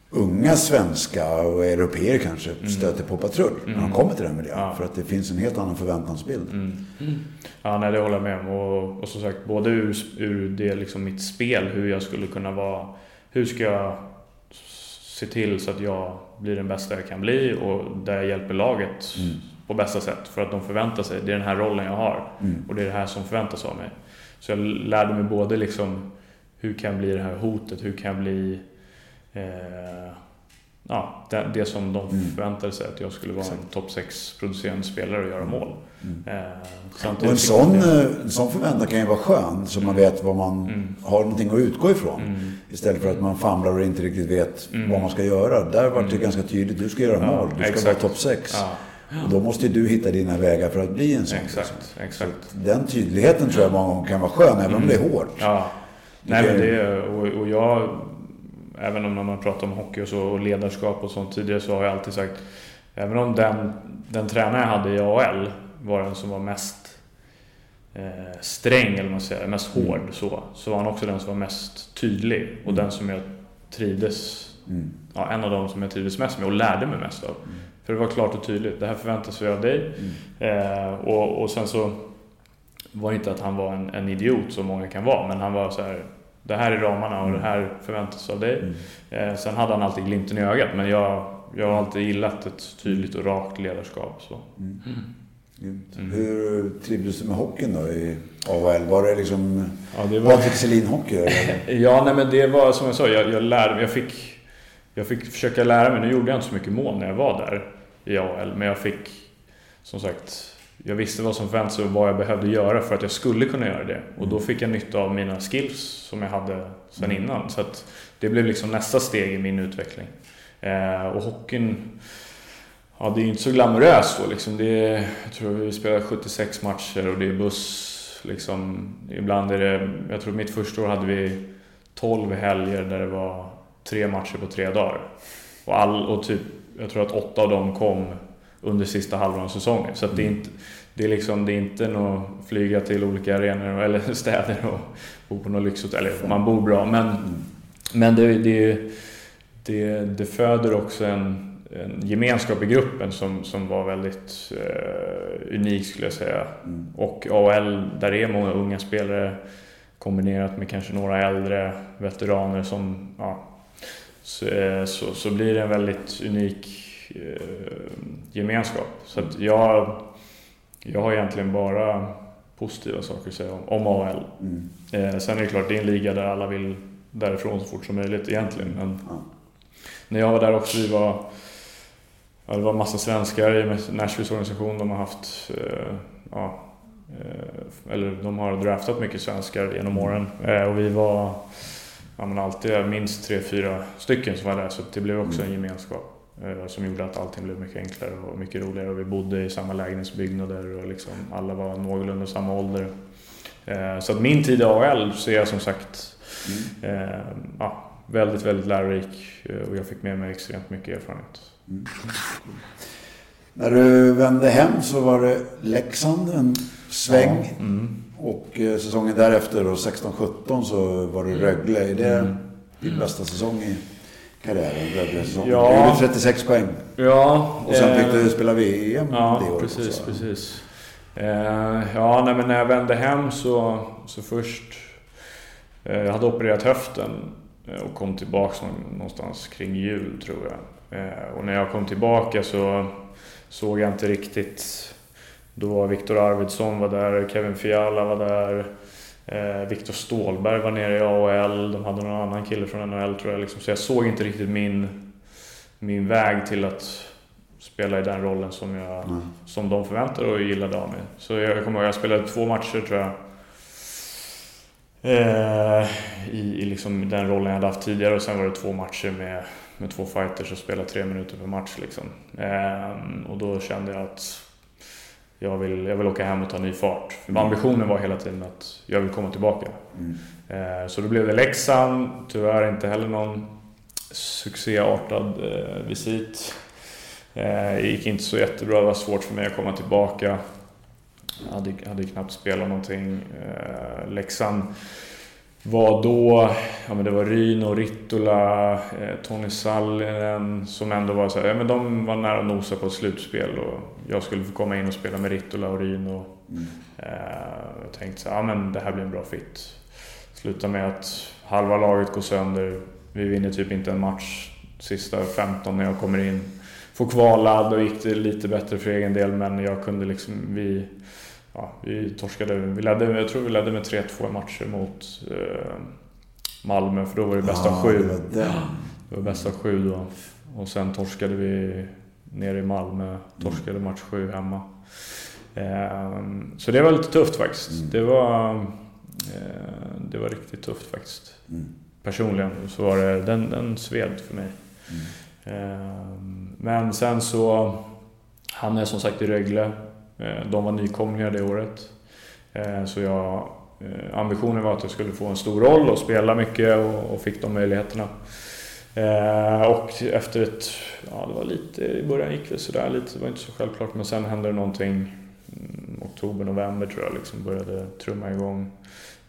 unga svenska och europeer kanske mm. stöter på patrull mm. när de mm. kommer till den miljön. Ja. För att det finns en helt annan förväntansbild. Mm. mm. Ja, nej, det håller jag med om. Och, och som sagt, både ur, ur det liksom mitt spel, hur jag skulle kunna vara... Hur ska jag se till så att jag blir den bästa jag kan bli och där jag hjälper laget mm. på bästa sätt. För att de förväntar sig, det är den här rollen jag har. Och det är det här som förväntas av mig. Så jag lärde mig både liksom, hur kan jag bli det här hotet? Hur kan jag bli eh, ja, det, det, som de mm. förväntade sig att jag skulle vara Exakt. en topp 6 producerande spelare och göra mm. mål. Mm. Eh, och en sån, eh, en sån förväntan kan ju vara skön, så man vet vad man mm. har någonting att utgå ifrån. Mm. Istället för att man famlar och inte riktigt vet mm. vad man ska göra. Där var det ganska tydligt, du ska göra mål, du ska exakt. vara topp 6. Ja. Och då måste du hitta dina vägar för att bli en sån. Exakt, liksom. exakt. den tydligheten tror jag många gånger kan vara skön, även om det är hårt. Ja. Nej, men det, och, och jag även om när man pratar om hockey och, så, och ledarskap och sånt tidigare så har jag alltid sagt Även om den, den tränare jag hade i AL var den som var mest eh, sträng, eller man säger, mest mm. hård så, så var han också den som var mest tydlig och den som jag trivdes mm. ja, en av de som jag trivdes mest med och lärde mig mest av. Mm. För det var klart och tydligt, det här förväntas vi av dig. Mm. Eh, och, och sen så var det inte att han var en, en idiot som många kan vara, men han var så här det här är ramarna och det här förväntas av dig. Mm. Eh, sen hade han alltid glimten i ögat men jag, jag har alltid gillat ett tydligt och rakt ledarskap. Så. Mm. Mm. Hur trivdes du med hockeyn då i AHL? Var det liksom ja, det var... Patrik Selin-hockey? ja, nej men det var som jag sa, jag, jag lärde mig. Jag fick, jag fick försöka lära mig. Nu gjorde jag inte så mycket mål när jag var där i AHL, men jag fick som sagt jag visste vad som förväntades och vad jag behövde göra för att jag skulle kunna göra det. Och då fick jag nytta av mina skills som jag hade sedan mm. innan. Så det blev liksom nästa steg i min utveckling. Eh, och hockeyn, ja det är ju inte så glamoröst så liksom. Det är, jag tror vi spelar 76 matcher och det är buss. Liksom, ibland är det, jag tror mitt första år hade vi 12 helger där det var tre matcher på tre dagar. Och, all, och typ, jag tror att åtta av dem kom under sista halvan av säsongen. Så det, är inte, det, är liksom, det är inte något flyga till olika arenor eller städer och bo på något lyxhotell. Eller man bor bra men, men det, det, det, det föder också en, en gemenskap i gruppen som, som var väldigt eh, unik skulle jag säga. Mm. Och AHL, där är många unga spelare kombinerat med kanske några äldre veteraner som ja, så, eh, så, så blir det en väldigt unik Eh, gemenskap. Så att jag, jag har egentligen bara positiva saker att säga om, om AHL. Mm. Eh, sen är det klart, det är en liga där alla vill därifrån så fort som möjligt egentligen. Men mm. när jag var där också, vi var, ja, det var massa svenskar i Nashvilles organisation. De har haft, eh, ja, eh, eller de har draftat mycket svenskar genom åren. Eh, och vi var ja, men alltid minst tre, fyra stycken som var där så det blev också en mm. gemenskap. Eh, som gjorde att allting blev mycket enklare och mycket roligare. Och vi bodde i samma lägenhetsbyggnader och liksom alla var någorlunda samma ålder. Eh, så att min tid i så är jag som sagt mm. Eh, ja, väldigt, väldigt lärorik och jag fick med mig extremt mycket erfarenhet. Mm. När du vände hem så var det Leksand en sväng. Ja. Mm. Och säsongen därefter, 16-17, så var det Rögle. Är det mm. din bästa säsong i karriären. Ja. Du gjorde 36 poäng. Ja. Och sen fick du spela VM ja, det året precis, också. precis. Eh, ja, nej, men när jag vände hem så, så först... Eh, jag hade opererat höften eh, och kom tillbaka någonstans kring jul tror jag. Och när jag kom tillbaka så såg jag inte riktigt... Då var Viktor Arvidsson var där, Kevin Fiala var där. Eh, Viktor Stålberg var nere i AHL, de hade någon annan kille från NHL tror jag. Liksom. Så jag såg inte riktigt min, min väg till att spela i den rollen som, jag, mm. som de förväntade och gillade av mig. Så jag kommer ihåg, jag spelade två matcher tror jag. Eh, i, I liksom den rollen jag hade haft tidigare och sen var det två matcher med, med två fighters och spela tre minuter per match. Liksom. Eh, och då kände jag att jag vill, jag vill åka hem och ta ny fart. För mm. ambitionen var hela tiden att jag vill komma tillbaka. Mm. Eh, så då blev det Leksand, tyvärr inte heller någon succéartad eh, visit. Eh, det gick inte så jättebra, det var svårt för mig att komma tillbaka. Jag hade, hade knappt spelat någonting. Leksand var då, ja men det var Ryno, Rittola, eh, Tony Sallinen som ändå var så här, ja men de var nära att nosa på ett slutspel och jag skulle få komma in och spela med Rittola och Ryno. Mm. Eh, jag tänkte så här, ja men det här blir en bra fit. Slutar med att halva laget går sönder, vi vinner typ inte en match sista 15 när jag kommer in. Får kvala, då gick det lite bättre för egen del men jag kunde liksom, vi ja, vi torskade, vi ledde, jag tror vi ledde med 3-2 i matcher mot eh, Malmö för då var det bäst av sju. Det var, det var bäst av sju då. Och sen torskade vi nere i Malmö, torskade match sju hemma. Eh, så det var lite tufft faktiskt. Mm. Det, var, eh, det var riktigt tufft faktiskt. Mm. Personligen så var det, den, den sved för mig. Mm. Ehm, men sen så hamnade jag som sagt i Rögle de var nykomlingar det året. Eh, så jag, eh, ambitionen var att jag skulle få en stor roll och spela mycket och, fick de möjligheterna. Och efter ett, ja det var lite, i början gick det sådär lite, det var inte så självklart men sen hände det någonting mm, oktober, november tror jag liksom började trumma igång.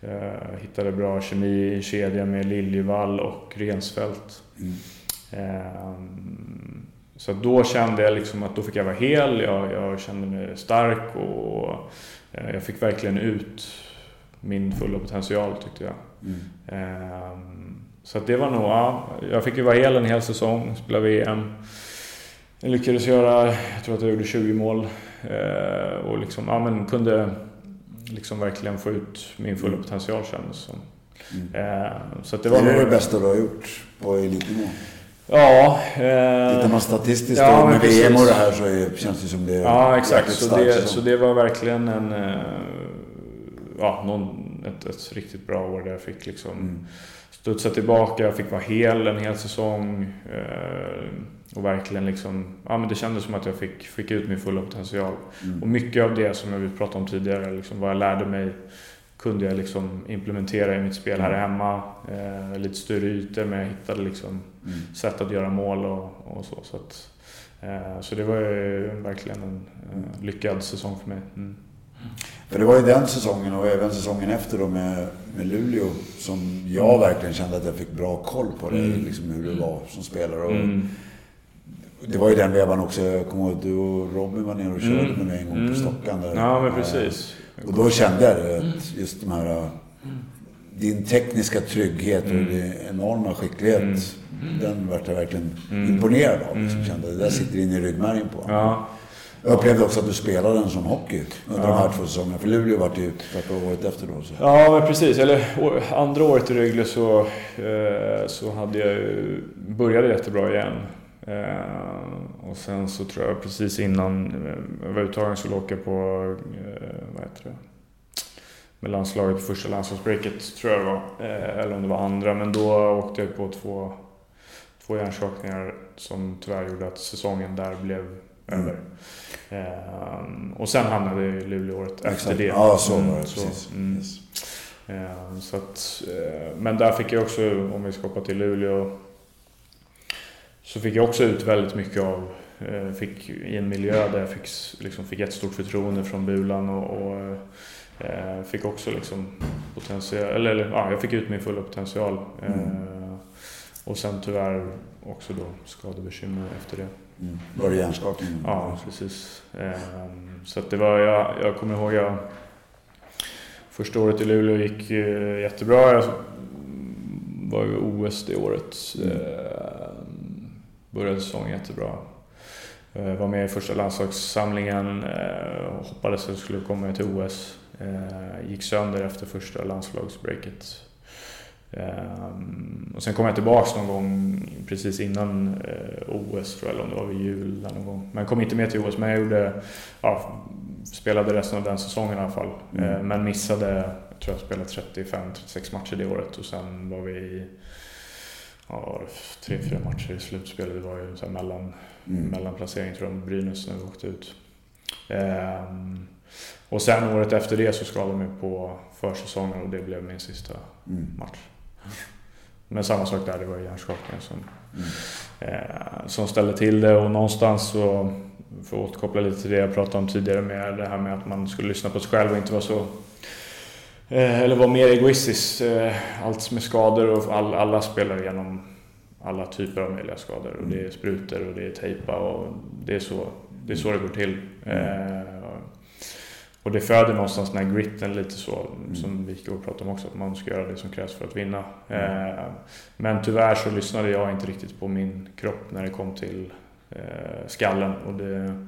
Jag hittade bra kemi i kedjan med Liljevall och Rensfeldt. Mm. Så då kände jag liksom att då fick jag vara hel, jag, jag kände mig stark och eh, jag fick verkligen ut min fulla potential tyckte jag. Mm. Ehm, så det var nog, ja, jag fick ju vara hel en hel säsong, spela VM. Jag lyckades göra, jag tror att jag gjorde 20 mål och liksom, ja, men kunde liksom verkligen få ut min fulla potential kändes som. Mm. Så det var är det det bästa du har gjort på elitnivå? Ja. Eh, Tittar man statistiskt ja, då, med VM och det här så är, känns det som det är Ja, exakt. Så det, så det var verkligen en... Eh, ja, någon, ett, ett riktigt bra år där jag fick liksom mm. studsa tillbaka. Jag fick vara hel en hel säsong. Eh, och verkligen liksom... Ja, men det kändes som att jag fick, fick ut min fulla potential. Mm. Och mycket av det som jag pratade om tidigare, liksom vad jag lärde mig kunde jag liksom implementera i mitt spel här mm. hemma. Eh, lite större ytor men jag hittade liksom mm. sätt att göra mål och, och så. Så, att, eh, så det var ju verkligen en eh, lyckad säsong för mig. Mm. För det var ju den säsongen och även säsongen efter då med, med Luleå som jag verkligen kände att jag fick bra koll på det, mm. liksom hur det var som spelare. Och mm. Det var ju den vevan också, jag kommer ihåg att du och Robin var nere och körde mm. med mig en gång på mm. Stockan. Där, ja, men precis. Och då kände jag det, att just de här... Din tekniska trygghet och din enorma skicklighet. Mm. Den vart jag verkligen mm. imponerad av. Liksom. Kände, det där sitter in i ryggmärgen på ja. Jag upplevde också att du spelade en sån hockey under ja. de här två säsongerna. För Luleå vart ju tvärtom året efter då. Så. Ja, men precis. Eller andra året i Rögle så, eh, så hade jag ju, började jättebra igen. Eh, och sen så tror jag precis innan eh, jag var uttagen så låg jag på, eh, vad heter det? Med landslaget på första landslagsbreaket tror jag det var. eller om det var andra. Men då åkte jag på två, två hjärnskakningar som tyvärr gjorde att säsongen där blev mm. över. och sen hamnade jag i Luleå året efter det. Ja, så var det. Mm, precis. Mm. Yes. så att, men där fick jag också, om vi ska hoppa till Luleå, så fick jag också ut väldigt mycket av, eh, fick i en miljö där jag fick, liksom, fick jättestort förtroende från Bulan och, och eh, fick också liksom potential, eller, eller ja, jag fick ut min fulla potential. Mm. Eh, och sen tyvärr också då skadebekymmer efter det. Mm. Var det hjärnskakning? Ja, precis. Så att det var, jag, jag kommer ihåg jag Första året i Luleå gick jättebra. Jag var ju OS det året. Mm. Började säsongen jättebra. Eh, var med i första landslagssamlingen och eh, hoppades att jag skulle komma till OS. Eh, gick sönder efter första landslagsbreaket. Och sen kom jag tillbaks någon gång precis innan OS tror jag, eller om det var vid jul någon gång. Men kom inte med till OS, men jag gjorde, ja, spelade resten av den säsongen i alla fall. Mm. Men missade, jag tror jag spelade 35-36 matcher det året och sen var vi i ja, tre, fyra matcher i slutspelet. Det var ju så mellan, mm. mellanplacering tror jag med Brynäs när vi åkte ut. Ehm, och sen året efter det så skadade jag mig på försäsongen och det blev min sista mm. match. Men samma sak där, det var hjärnskakningen som, mm. eh, som ställde till det och någonstans så, för att återkoppla lite till det jag pratade om tidigare med det här med att man skulle lyssna på sig själv och inte vara så Eh, eller vara mer egoistisk. Eh, allt med skador och all, alla spelar igenom alla typer av möjliga skador. Och det är sprutor och det är tejpa och det är så det, är så det går till. Mm. och det föder någonstans den här gritten lite så, mm. som vi och pratade om också, att man ska göra det som krävs för att vinna. Mm. men tyvärr så lyssnade jag inte riktigt på min kropp när det kom till skallen. Och det,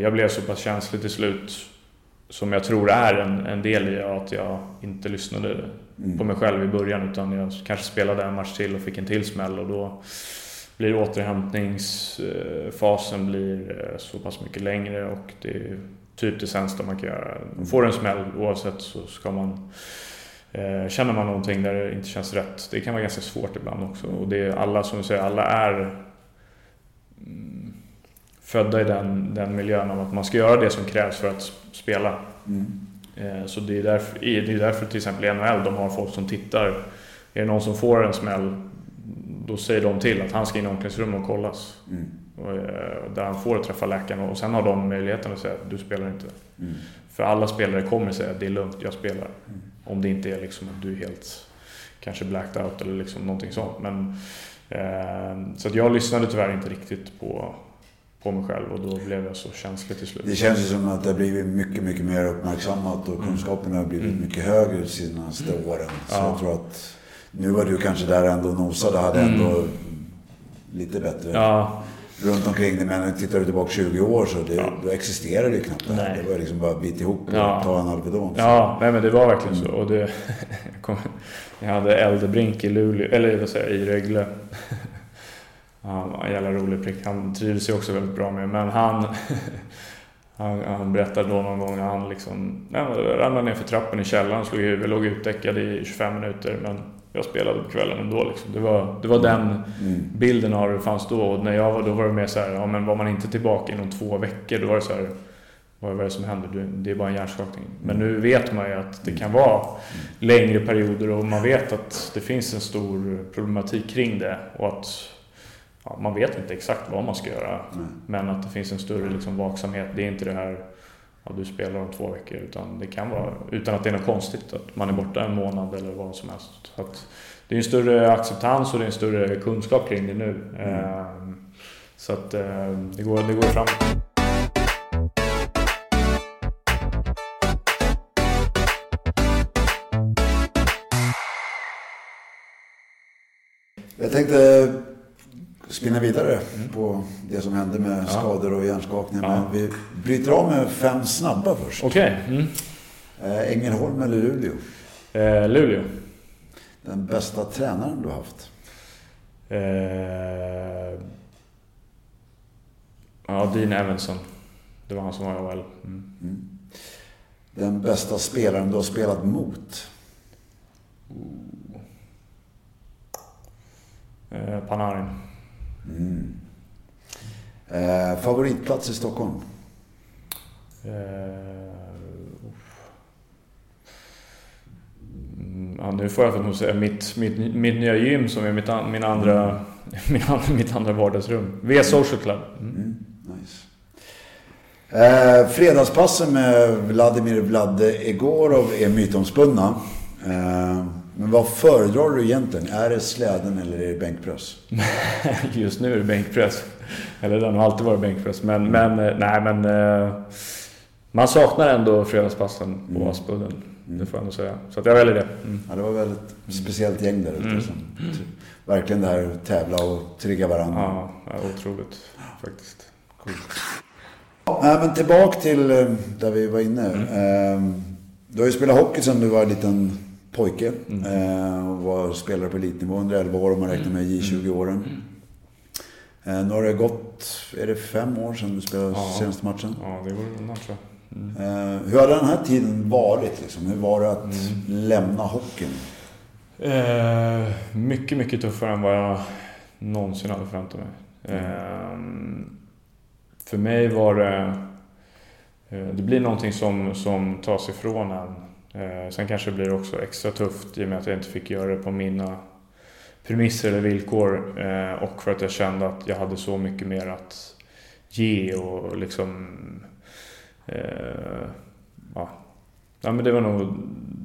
jag blev så pass känslig till slut som jag tror är en, en del i att jag inte lyssnade mm. på mig själv i början utan jag kanske spelade en match till och fick en till smäll och då blir återhämtningsfasen blir eh, så pass mycket längre och det är typ det sämsta man kan göra. Får en smäll oavsett så ska man eh, Känner man någonting där det inte känns rätt, det kan vara ganska svårt ibland också. Och det är alla, som du säger, alla är mm, födda i den, den miljön av att man ska göra det som krävs för att spela. Mm. Eh, så det är, därför, det är därför till exempel i NHL, de har folk som tittar. Är det någon som får en smäll, då säger de till att han ska in i omklädningsrummet och kollas. Mm. Eh, där han får träffa läkaren och sen har de möjligheten att säga att du spelar inte. Mm. För alla spelare kommer säga att det är lugnt, jag spelar. Mm. Om det inte är liksom att du är helt kanske blacked out eller liksom någonting sånt. Men, eh, så att jag lyssnade tyvärr inte riktigt på på mig själv och då blev jag så känslig till slut. Det känns ju som att det har blivit mycket, mycket mer uppmärksammat och mm. kunskapen har blivit mm. mycket högre de senaste mm. åren. Så ja. jag tror att nu var du kanske där ändå nosade, hade ändå mm. lite bättre ja. runt omkring dig. Men tittar du tillbaka 20 år så det, ja. då existerade det ju knappt det här. Det var liksom bara bit ihop och ja. ta en Alvedon. Ja, nej, men det var verkligen så. Och det, jag hade Eldebrink i Luleå, eller vad säger jag, i Rögle. Han var en jävla rolig prick. Han trivdes ju också väldigt bra med. Men han, han, han berättade då någon gång att han liksom, ja, ramlade ner för trappen i källaren, slog i huvudet, låg utdäckad i 25 minuter. Men jag spelade på kvällen ändå. Liksom. Det, var, det var den mm. bilden av det fanns då. Och när jag var då var det mer så här, ja, men var man inte tillbaka inom två veckor då var det så här, vad är det som händer? Det är bara en hjärnskakning. Men nu vet man ju att det kan vara längre perioder och man vet att det finns en stor problematik kring det. Och att ja, man vet inte exakt vad man ska göra. Mm. Men att det finns en större liksom, vaksamhet. Det är inte det här ja, du spelar om två veckor. Utan det kan vara, utan att det är något konstigt, att man är borta en månad eller vad som helst. Så att det är en större acceptans och det är en större kunskap kring det nu. Mm. Ehm, så att eh, det går, det går framåt. Jag tänkte spinna vidare mm. på det som hände med skador och hjärnskakningar. Ja. Men vi bryter av med fem snabba först. Okej. Okay. Mm. Äh, Ängelholm eller Luleå? Eh, Luleå. Den bästa tränaren du har haft? Eh, ja, Dean Evanson. Det var han som var AHL. Mm. Mm. Den bästa spelaren du har spelat mot? Eh, Panarin. Mm. Eh, favoritplats i Stockholm? Eh, ja, nu får jag nog säga mitt, mitt, mitt nya gym som är mitt, min andra, mm. min, mitt andra vardagsrum. V Social Club. Mm. Mm, nice. Eh, fredagspassen med Vladimir Vladde Egorov är mytomspunna. Eh, men vad föredrar du egentligen? Är det släden eller är det bänkpress? Just nu är det bänkpress. Eller den har alltid varit bänkpress. Men, men eh, nej men... Eh, man saknar ändå fredagspassen på mm. Aspudden. Mm. Det får jag ändå säga. Så att jag väljer det. Mm. Ja, det var väldigt mm. speciellt gäng där ute. Mm. Som, verkligen det här tävla och trigga varandra. Ja, ja otroligt faktiskt. Coolt. Ja, men tillbaka till eh, där vi var inne. Mm. Ehm, du har ju spelat hockey sedan du var en liten pojke. Mm. Eh, och var spelare på elitnivå under 11 år om man räknar med J20-åren. Mm. Eh, nu har det gått, är det fem år sedan du spelade ja. senaste matchen? Ja, det går undan tror jag. Mm. Eh, hur har den här tiden varit? Liksom? Hur var det att mm. lämna hockeyn? Eh, mycket, mycket tuffare än vad jag någonsin hade förväntat mig. Mm. Eh, för mig var det... Eh, det blir någonting som, som tas ifrån en Eh, sen kanske det blir också extra tufft i och med att jag inte fick göra det på mina premisser eller villkor eh, och för att jag kände att jag hade så mycket mer att ge och liksom... Eh, ja. ja, men det var nog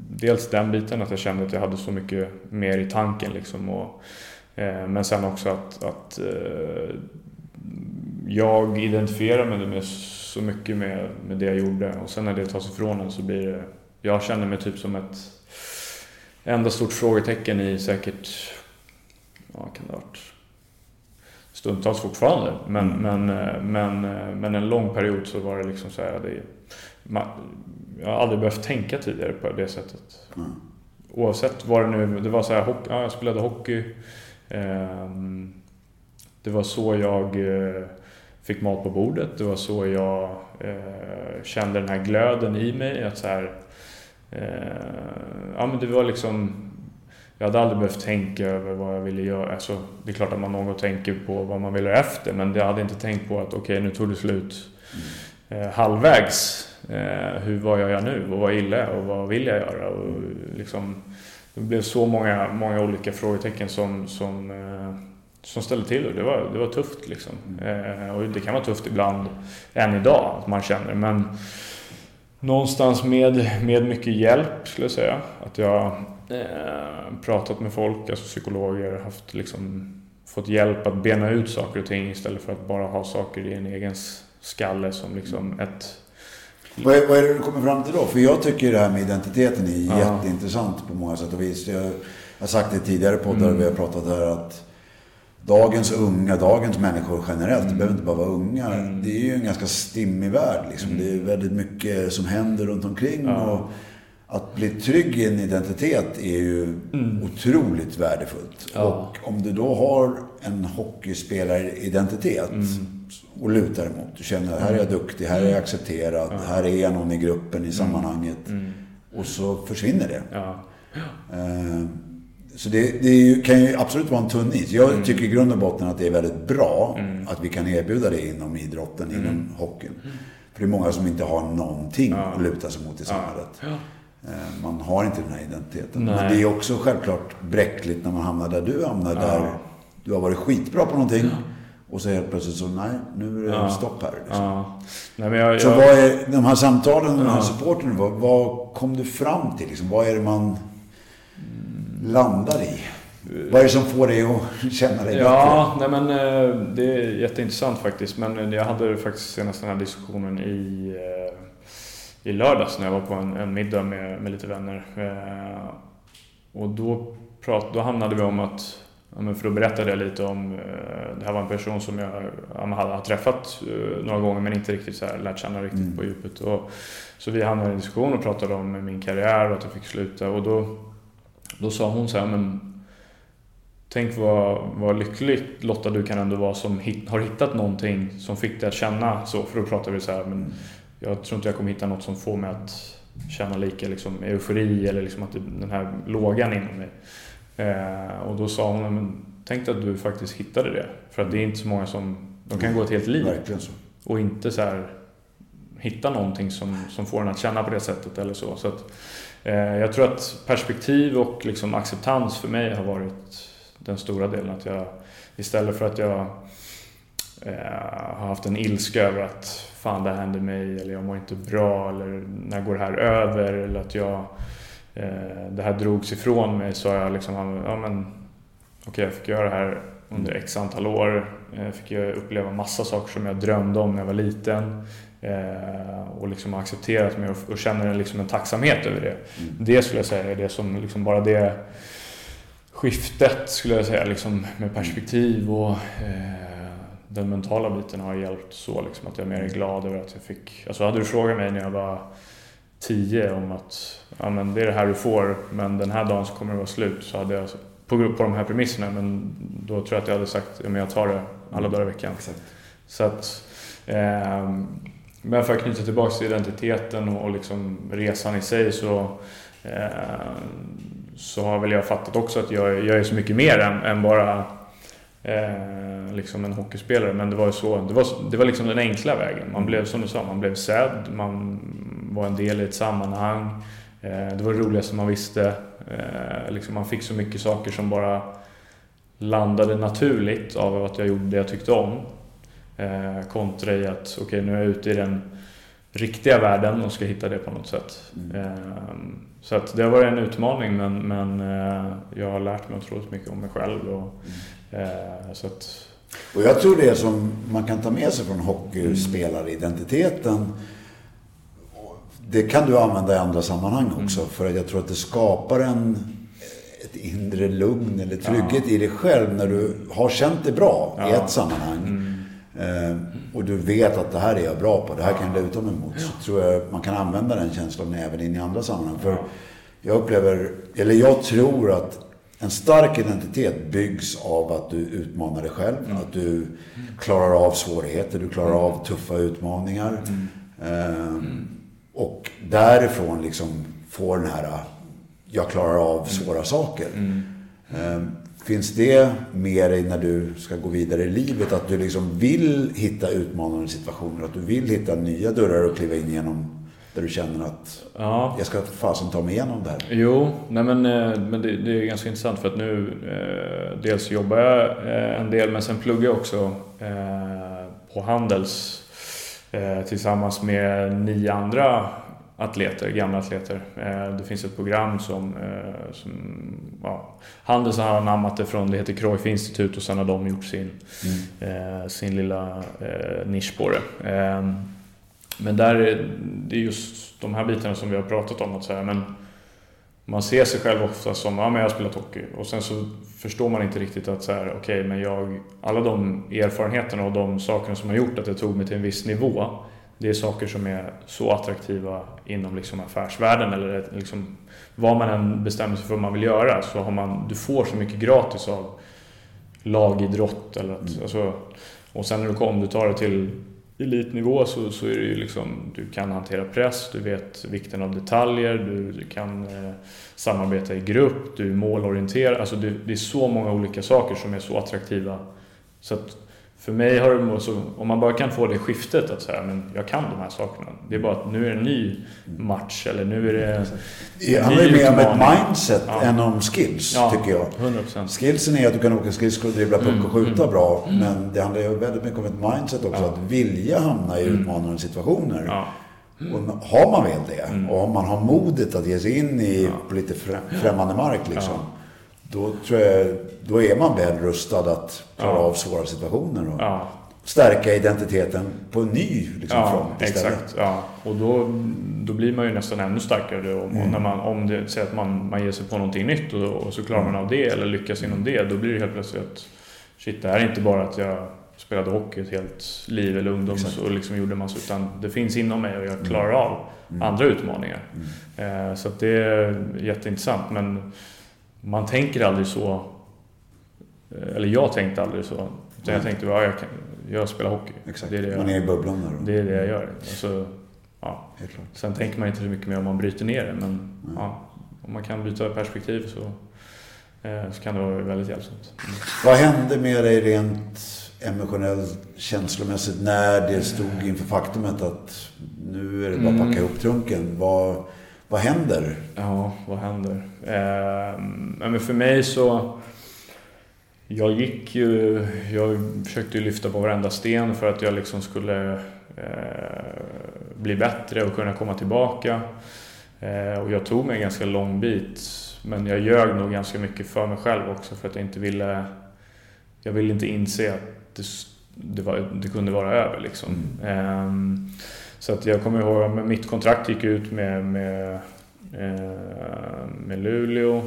dels den biten att jag kände att jag hade så mycket mer i tanken liksom. Och, eh, men sen också att, att eh, jag identifierar mig med så mycket med, med det jag gjorde och sen när det tas ifrån en så blir det jag känner mig typ som ett enda stort frågetecken i säkert, ja kan det ha varit, stundtals fortfarande. Men, mm. men, eh, men, eh, men en lång period så var det liksom så här, det, man, jag har aldrig behövt tänka tidigare på det sättet. Mm. Oavsett vad det nu, det var så här, hockey, ja, jag spelade hockey. Eh, det var så jag eh, fick mat på bordet. Det var så jag eh, kände den här glöden i mig. Att så här, ja, men det var liksom... Jag hade aldrig behövt tänka över vad jag ville göra. Alltså, det är klart att man någon gång tänker på vad man vill göra efter, men jag hade inte tänkt på att okej, okay, nu tog det slut mm. eh, halvvägs. Eh, hur, vad gör jag nu? Och vad gillar jag? Och vad vill jag göra? Och, liksom, det blev så många, många olika frågetecken som, som, eh, som ställde till det. Det var, det var tufft liksom. Mm. Eh, och det kan vara tufft ibland, än idag, att man känner men någonstans med, med mycket hjälp skulle jag säga. Att jag eh, pratat med folk, alltså psykologer, haft liksom fått hjälp att bena ut saker och ting istället för att bara ha saker i en egen skalle som liksom ett... Vad är, vad är det du kommer fram till då? För jag tycker det här med identiteten är ja. jätteintressant på många sätt och vis. Jag har sagt det tidigare poddar, mm. vi har pratat här att dagens unga, dagens människor generellt, det behöver inte bara vara unga. Mm. Det är ju en ganska stimmig värld. Liksom. Mm. Det är väldigt mycket som händer runt omkring. Ja. Och att bli trygg i en identitet är ju mm. otroligt värdefullt. Ja. Och om du då har en hockeyspelaridentitet mm. och lutar emot. Du känner att här är jag duktig, här är jag accepterad, ja. här är jag någon i gruppen, i mm. sammanhanget. Mm. Och så försvinner det. Uh, så det, det, kan ju absolut vara en tunn is. Jag mm. tycker i grund och botten att det är väldigt bra mm. att vi kan erbjuda det inom idrotten, mm. inom hockeyn. För det är många som inte har någonting ja. att luta sig mot i samhället. Ja. Eh, man har inte den här identiteten. Nej. Men det är också självklart bräckligt när man hamnar där du hamnar. Där du har varit skitbra på någonting. Och så helt plötsligt så, nej, nu är det ja. stopp här. Liksom. Ja. Nej, jag, så jag... vad är, de här samtalen med ja. supporten, vad, vad kom du fram till? Liksom? Vad är det man landar i? Vad är det som får dig att känna dig ja, bättre? Nej, men, eh, det är jätteintressant faktiskt. Men jag hade faktiskt senast den här diskussionen i, eh, i lördags när jag var på en, en middag med, med lite vänner. Eh, och då, prat, då hamnade vi om att för då berättade jag lite om, det här var en person som jag har träffat några gånger men inte riktigt så här, lärt känna riktigt mm. på djupet. Och, så vi hamnade i en diskussion och pratade om min karriär och att jag fick sluta. Och då då sa hon så här, men Tänk vad, vad lyckligt Lotta du kan ändå vara som hit, har hittat någonting som fick dig att känna så. För då pratar vi så här, men jag tror inte jag kommer hitta något som får mig att känna lika liksom, eufori eller liksom att det, den här lågan inom mig. Eh, och då sa hon, men tänk att du faktiskt hittade det. För att det är inte så många som, de kan gå ett helt liv. Och inte så här hitta någonting som, som får en att känna på det sättet eller så. så att, jag tror att perspektiv och liksom acceptans för mig har varit den stora delen. Att jag, istället för att jag eh, har haft en ilska över att fan det hände mig eller jag mår inte bra eller när går det här över eller att jag eh, det här drogs ifrån mig så har jag liksom, ja men okej okay, jag fick göra det här under x antal år. Jag fick uppleva massa saker som jag drömde om när jag var liten. Eh, och liksom har accepterat mig och, och känner liksom en tacksamhet över det. Mm. Det skulle jag säga är det som liksom bara det skiftet skulle jag säga liksom med perspektiv och eh, den mentala biten har hjälpt så liksom att jag är mer glad över att jag fick... Alltså hade du frågat mig när jag var 10 om att ja, men det är det här du får men den här dagen så kommer det vara slut så hade jag på, på de här premisserna men då tror jag att jag hade sagt ja, men jag tar det alla dagar i veckan. Exakt. Så att eh, men för att knyta tillbaka till identiteten och, liksom resan i sig så, eh, så har väl jag fattat också att jag, jag är så mycket mer än, än bara eh, liksom en hockeyspelare. Men det var så, det var, det var liksom den enkla vägen. Man blev som du sa, man blev sedd, man var en del i ett sammanhang. Eh, det var det roligaste man visste. Eh, liksom man fick så mycket saker som bara landade naturligt av att jag gjorde det jag tyckte om. Eh, kontra i att okej, okay, nu är jag ute i den riktiga världen och ska hitta det på något sätt. Mm. Eh, så att det har varit en utmaning men, men eh, jag har lärt mig otroligt mycket om mig själv. Och, mm. eh, så att, och jag tror det som man kan ta med sig från hockeyspelaridentiteten det kan du använda i andra sammanhang också. Mm. För att jag tror att det skapar en, ett inre lugn eller trygghet ja. i dig själv när du har känt det bra ja. i ett sammanhang. Mm. Eh, och du vet att det här är jag bra på, det här kan jag luta mig mot. Så tror jag man kan använda den känslan även in i andra sammanhang. För jag upplever, eller jag tror att en stark identitet byggs av att du utmanar dig själv. Mm. Att du klarar av svårigheter, du klarar av tuffa utmaningar. Mm. Mm. Och därifrån liksom får den här, jag klarar av svåra saker. Mm. Ehm, Finns det med dig när du ska gå vidare i livet? Att du liksom vill hitta utmanande situationer? Att du vill hitta nya dörrar att kliva in genom? Där du känner att ja. jag ska fasen ta mig igenom det här? Jo, nej men, eh, men det, det är ganska intressant för att nu eh, dels jobbar jag eh, en del men sen pluggar jag också eh, på Handels eh, tillsammans med nio andra atleter, gamla atleter. Eh, det finns ett program som, eh, som ja, Handels har anammat det från, det heter Cruyff Institut och sen har de gjort sin, mm. Eh, sin lilla nisch på det. Men där är det just de här bitarna som vi har pratat om. Att säga, men man ser sig själv ofta som, ja men jag spelat hockey. Och sen så förstår man inte riktigt att så här, okay, men jag, alla de erfarenheterna och de sakerna som har gjort att jag tog mig till en viss nivå. Det är saker som är så attraktiva inom liksom affärsvärlden eller liksom, vad man än bestämmer sig för vad man vill göra så har man, du får så mycket gratis av lagidrott. Eller att, mm. alltså, och sen när du, kom, du tar det till elitnivå så, så är det ju liksom, du kan hantera press, du vet vikten av detaljer, du, du kan eh, samarbeta i grupp, du är målorienterad. Alltså det, det, är så många olika saker som är så attraktiva. Så att för mig har det så, om man bara kan få det skiftet att säga, men jag kan de här sakerna. Det är bara att nu är det en ny match eller nu är det Det handlar mer om ett mindset ja. än om skills, ja, tycker jag. 100%. Skillsen är att du kan åka skridskor, dribbla puck och skjuta mm, bra. Mm. Men det handlar ju väldigt mycket om ett mindset också. Ja. Att vilja hamna i mm. utmanande situationer. Och har man väl det mm. och om man har modet att ge sig in i lite främmande mark liksom då tror jag, då är man väl rustad att klara ja. av svåra situationer och ja. stärka identiteten på en ny liksom, ja, front istället. Exakt, ja. Och då, då blir man ju nästan ännu starkare. Och, mm. när man, om det säger att man, man ger sig på någonting nytt och, och så klarar man av det eller lyckas inom det, då blir det helt plötsligt att shit, det här är inte bara att jag spelade hockey ett helt liv eller ungdoms Exakt. och liksom gjorde massa, utan det finns inom mig och jag klarar mm. av mm. andra utmaningar. Mm. Eh, så det är jätteintressant. Men man tänker aldrig så. Eh, eller jag tänkte aldrig så. Utan jag tänkte, ja, jag, jag spelar hockey. Exakt. Det är det jag, man är i bubblan där. Det är det jag gör. Alltså, ja. Sen tänker man inte så mycket mer om man bryter ner det. Men ja, om man kan byta perspektiv så, eh, så kan det vara väldigt hjälpsamt. Mm. Vad hände med dig rent emotionellt, känslomässigt när det stod inför faktumet att nu är det bara att packa mm. ihop trunken? Vad, vad händer? Ja, vad händer? Eh, men för mig så... Jag gick ju... Jag försökte lyfta på varenda sten för att jag liksom skulle eh, bli bättre och kunna komma tillbaka. Eh, och jag tog mig en ganska lång bit. Men jag ljög nog ganska mycket för mig själv också för att jag inte ville... Jag ville inte inse att det, det, var, det kunde vara över liksom. Mm. Så att jag kommer ihåg att mitt kontrakt gick ut med, med, eh, med Luleå.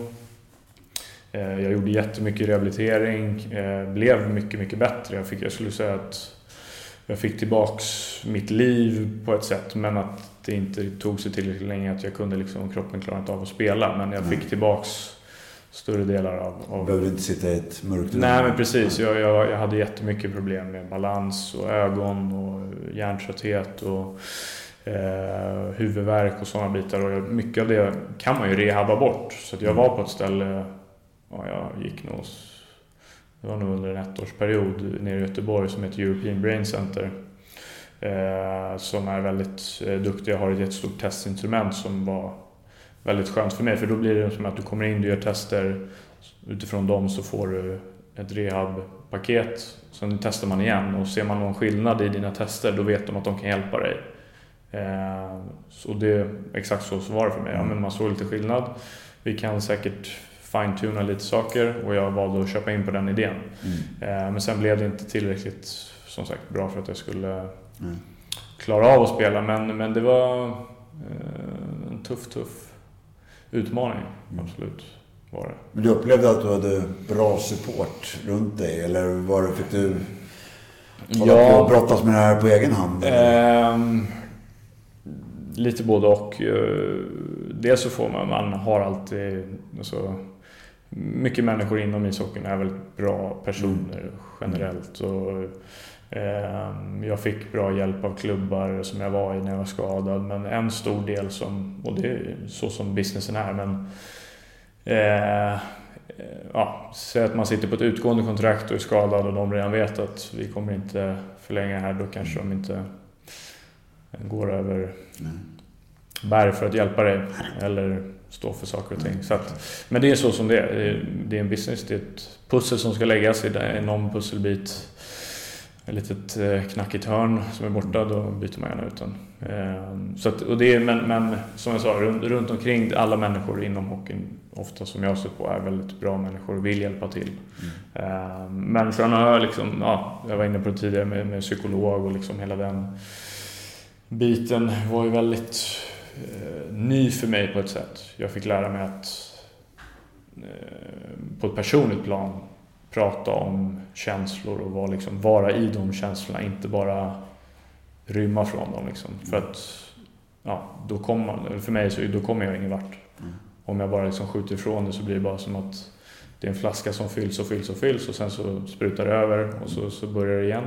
Eh, jag gjorde jättemycket rehabilitering, eh, blev mycket, mycket bättre. Jag, fick, jag skulle säga att jag fick tillbaks mitt liv på ett sätt men att det inte tog sig tillräckligt länge att jag kunde liksom, kroppen klarade inte av att spela. Men jag fick tillbaks större delar av... av... Behöver inte sitta i ett mörkt rum? Nej, men precis. Jag, jag, jag hade jättemycket problem med balans och ögon och hjärntrötthet och eh, huvudvärk och sådana bitar. Och mycket av det kan man ju rehabba bort. Så jag var på ett ställe, ja, jag gick nog... Det var nog under en ettårsperiod nere i Göteborg som heter European Brain Center. Eh, som är väldigt eh, duktiga, har ett jättestort testinstrument som var väldigt skönt för mig för då blir det som att du kommer in, du gör tester. Utifrån dem så får du ett rehabpaket. Sen testar man igen och ser man någon skillnad i dina tester då vet de att de kan hjälpa dig. Eh, så det, exakt så var det för mig. Ja, men man såg lite skillnad. Vi kan säkert fine-tuna lite saker och jag valde att köpa in på den idén. Mm. Men sen blev det inte tillräckligt som sagt bra för att jag skulle mm. klara av att spela. Men, men det var en tuff, tuff utmaning, mm. absolut. Var det. Men du upplevde att du hade bra support runt dig? Eller var det, fick du hålla ja, på och brottas med det här på egen hand? Eh, lite både och. Eh, dels så får man, man har alltid alltså, mycket människor inom ishockeyn är väldigt bra personer mm. generellt. Och, jag fick bra hjälp av klubbar som jag var i när jag var skadad. Men en stor del som, och det är så som businessen är, men eh, ja, säg att man sitter på ett utgående kontrakt och är skadad och de redan vet att vi kommer inte förlänga här, då kanske de inte går över berg för att hjälpa dig eller stå för saker och ting. Så att, men det är så som det är. Det är en business, det är ett pussel som ska läggas i någon pusselbit ett litet eh, knackigt hörn som är borta, då byter man gärna ut den. Ehm, så att, och det är, men, men som jag sa, runt, runt omkring alla människor inom hockeyn, ofta som jag sett på, är väldigt bra människor och vill hjälpa till. Mm. Ehm, men sen har jag liksom, ja, jag var inne på det tidigare med, med psykolog och liksom hela den biten var ju väldigt eh, ny för mig på ett sätt. Jag fick lära mig att eh, på ett personligt plan prata om känslor och vara, liksom, vara i de känslorna, inte bara rymma från dem. Liksom. För att ja, då kommer för mig så då kommer jag ingen vart. Mm. Om jag bara liksom skjuter ifrån det så blir det bara som att det är en flaska som fylls och fylls och fylls och sen så sprutar det över och så, så börjar det igen.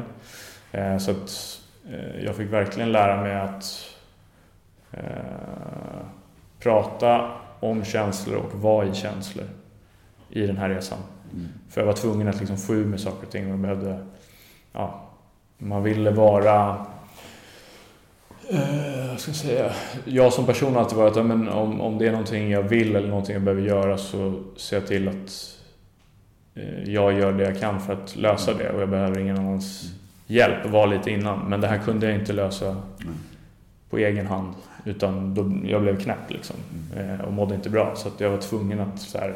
Eh, så att eh, jag fick verkligen lära mig att eh, prata om känslor och vara i känslor i den här resan. Mm. För jag var tvungen att liksom få ur mig saker och ting och behövde, ja, man ville vara Eh, ska jag säga? Jag som person har alltid varit att men om, om det är någonting jag vill eller någonting jag behöver göra så ser jag till att eh, jag gör det jag kan för att lösa det och jag behöver ingen annans hjälp. var lite innan, men det här kunde jag inte lösa på egen hand. Utan då, jag blev knäpp liksom eh, och mådde inte bra. Så jag var tvungen att så här,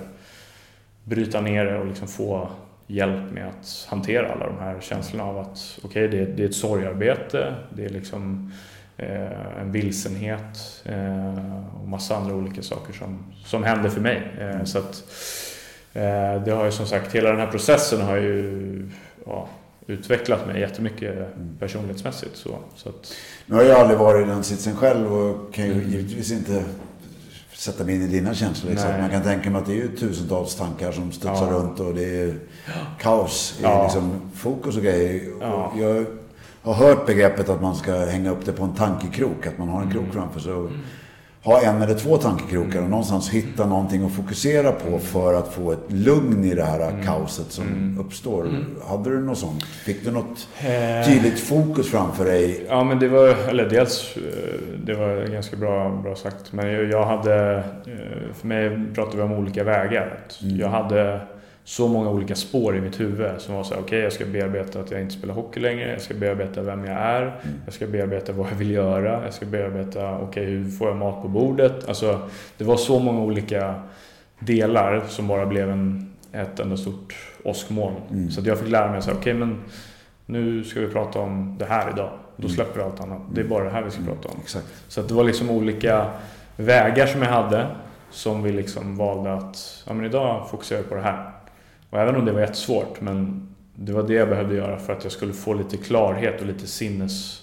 bryta ner det och liksom få hjälp med att hantera alla de här känslorna av att okej, okay, det, det, är ett sorgarbete. Det är liksom Eh, en vilsenhet eh, och massa andra olika saker som, som hände för mig. Eh, så att, det har ju som sagt, hela den här processen har ju ja, utvecklat mig jättemycket mm. personlighetsmässigt. Så, så att... Nu har jag aldrig varit i den sitsen själv och kan ju mm. givetvis inte sätta mig in i dina känslor. Exakt. Man kan tänka mig att det är tusentals tankar som studsar ja. runt och det är kaos i ja. liksom fokus och grejer. Ja. Och jag har hört begreppet att man ska hänga upp det på en tankekrok. Att man har en krok mm. framför sig. Och ha en eller två tankekrokar och någonstans hitta någonting att fokusera på för att få ett lugn i det här mm. kaoset som mm. uppstår. Mm. Hade du något sånt? Fick du något eh. tydligt fokus framför dig? Ja, men det var, eller dels, eh, det var ganska bra, bra sagt. Men jag hade, eh, för mig pratade vi om olika vägar. Mm. Jag hade så många olika spår i mitt huvud som var så okej okay, jag ska bearbeta att jag inte spelar hockey längre, jag ska bearbeta vem jag är, mm. jag ska bearbeta vad jag vill göra, jag ska bearbeta, okej okay, hur får jag mat på bordet? Alltså, det var så många olika delar som bara blev en, ett enda stort åskmoln. Mm. Så att jag fick lära mig så okej okay, men nu ska vi prata om det här idag. Då mm. släpper vi allt annat. Det är bara det här vi ska prata om. Exakt. Så att det var liksom olika vägar som jag hade som vi liksom valde att, ja men idag fokuserar vi på det här. Och även om det var jättesvårt, men det var det jag behövde göra för att jag skulle få lite klarhet och lite sinnesro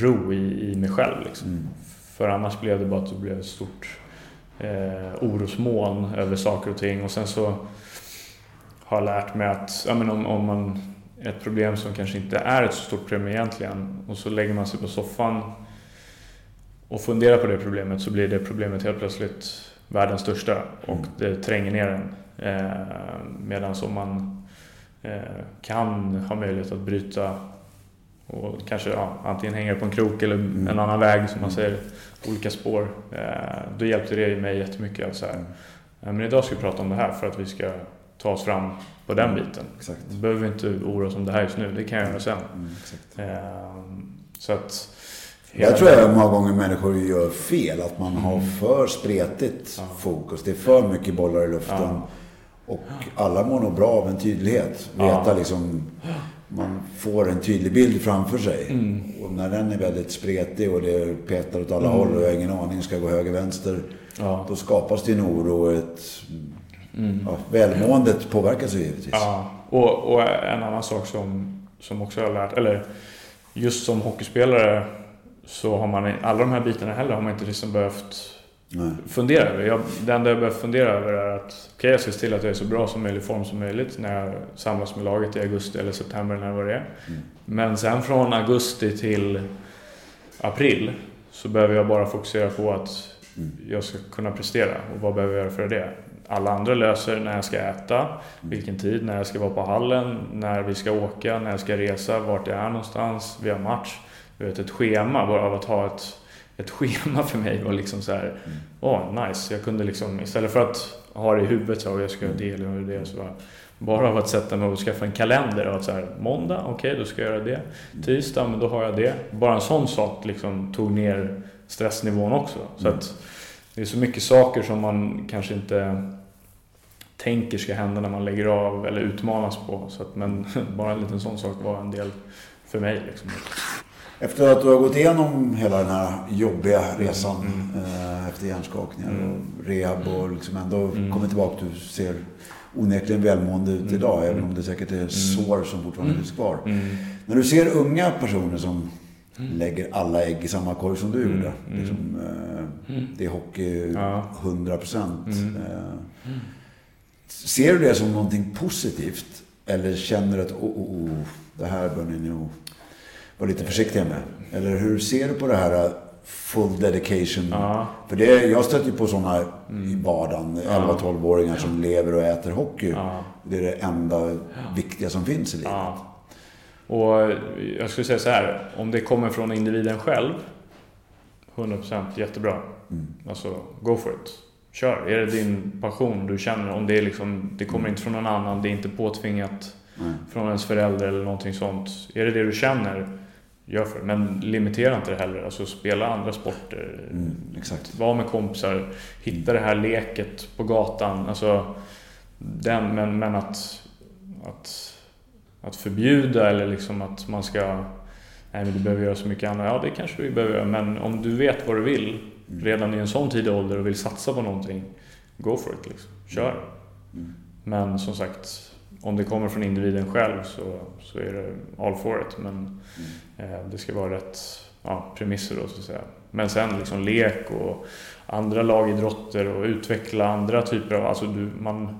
mm. i, i mig själv. Liksom. Mm. För annars blev det bara att det blev ett stort eh, orosmoln över saker och ting. Och sen så har jag lärt mig att ja, men om, om man ett problem som kanske inte är ett så stort problem egentligen och så lägger man sig på soffan och funderar på det problemet så blir det problemet helt plötsligt världens största och mm. det tränger ner en. Eh, Medan om man eh, kan ha möjlighet att bryta och kanske ja, antingen hänga på en krok eller mm. en annan väg som man mm. säger, olika spår. Eh, då hjälpte det mig jättemycket. Att så här, men idag ska vi prata om det här för att vi ska ta oss fram på den biten. Exakt. Då behöver vi inte oroa oss om det här just nu, det kan jag göra sen. Mm, så att jag tror jag många gånger människor gör fel. Att man har mm. för spretigt ja. fokus. Det är för mycket bollar i luften. Ja. Och alla mår nog bra av en tydlighet. Veta ja. liksom, man får en tydlig bild framför sig. Mm. Och när den är väldigt spretig och det petar åt alla mm. håll och jag har ingen aning, ska gå höger, vänster. Ja. Då skapas det en oro och ett... Mm. Ja, välmåendet påverkas ju givetvis. Ja, och, och en annan sak som, som också jag har lärt, eller just som hockeyspelare så har man alla de här bitarna heller har man inte liksom behövt Nej. fundera över. Jag, det enda jag behöver fundera över är att okej, okay, jag ska se till att jag är så bra som möjligt form som möjligt när jag samlas med laget i augusti eller september eller vad det är. Mm. Men sen från augusti till april så behöver jag bara fokusera på att mm. jag ska kunna prestera. Och vad behöver jag göra för det? Alla andra löser när jag ska äta, mm. vilken tid, när jag ska vara på hallen, när vi ska åka, när jag ska resa, vart jag är någonstans, vi har match. Jag vet, ett schema bara av att ha ett ett schema för mig var liksom så här, åh oh, nice. Jag kunde liksom, istället för att ha det i huvudet så jag ska göra det eller det. Så bara av att sätta mig och skaffa en kalender och att så här, måndag, okej okay, då ska jag göra det. Tisdag, men då har jag det. Bara en sån sak liksom tog ner stressnivån också. Så att det är så mycket saker som man kanske inte tänker ska hända när man lägger av eller utmanas på. Så att, men bara en liten sån sak var en del för mig. Liksom. Efter att du har gått igenom hela den här jobbiga resan mm. eh, efter hjärnskakningar mm. och rehab och liksom ändå mm. kommit tillbaka. Du ser onekligen välmående ut mm. idag, även om det säkert är mm. sår som fortfarande finns kvar. När du ser unga personer som lägger alla ägg i samma korg som du gjorde. Liksom, eh, det är hockey ja. 100 procent. Eh, ser du det som någonting positivt? Eller känner du att oh, oh, oh, det här bör ni nog vara lite försiktiga med? Eller hur ser du på det här uh, full dedication? Ja. För det, jag stöter ju på sådana mm. i vardagen, 11-12-åringar som lever och äter hockey. Det är det enda viktiga som finns i livet. Ja. Och jag skulle säga så här, om det kommer från individen själv, 100% jättebra. Mm. Alltså, go for it. Kör. Är det din passion du känner, om det, är liksom, det kommer mm. inte från någon annan, det är inte påtvingat mm. från ens förälder eller någonting sånt. Är det det du känner, gör för det. Men limitera inte det heller. Alltså spela andra sporter. Mm, exakt. Var med kompisar. Hitta det här leket på gatan. Alltså, den, men, men att, att, att förbjuda eller liksom att man ska Nej men du behöver göra så mycket annat. Ja det kanske du behöver göra. Men om du vet vad du vill mm. redan i en sån tidig ålder och vill satsa på någonting. Go for it liksom. Kör. Mm. Men som sagt om det kommer från individen själv så, så är det all for it. Men mm. Eh, det ska vara rätt ja, premisser då så att säga. Men sen liksom lek och andra lagidrotter och utveckla andra typer av, alltså du, man,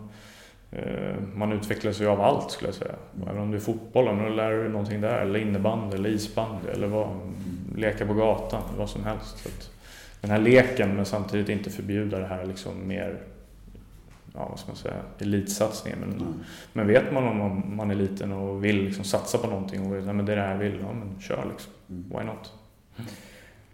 eh, man utvecklar sig av allt skulle jag säga. Mm. Även om det är fotboll, om du lär dig någonting där, eller innebandy eller isbandy eller vad, mm. leka på gatan, vad som helst. Så den här leken men samtidigt inte förbjuda det här liksom mer ja, vad ska man säga, elitsatsningen. Men, mm. men vet man om man är liten och vill liksom satsa på någonting och ja, men det är det här jag vill, ja men kör liksom. Mm. Why not?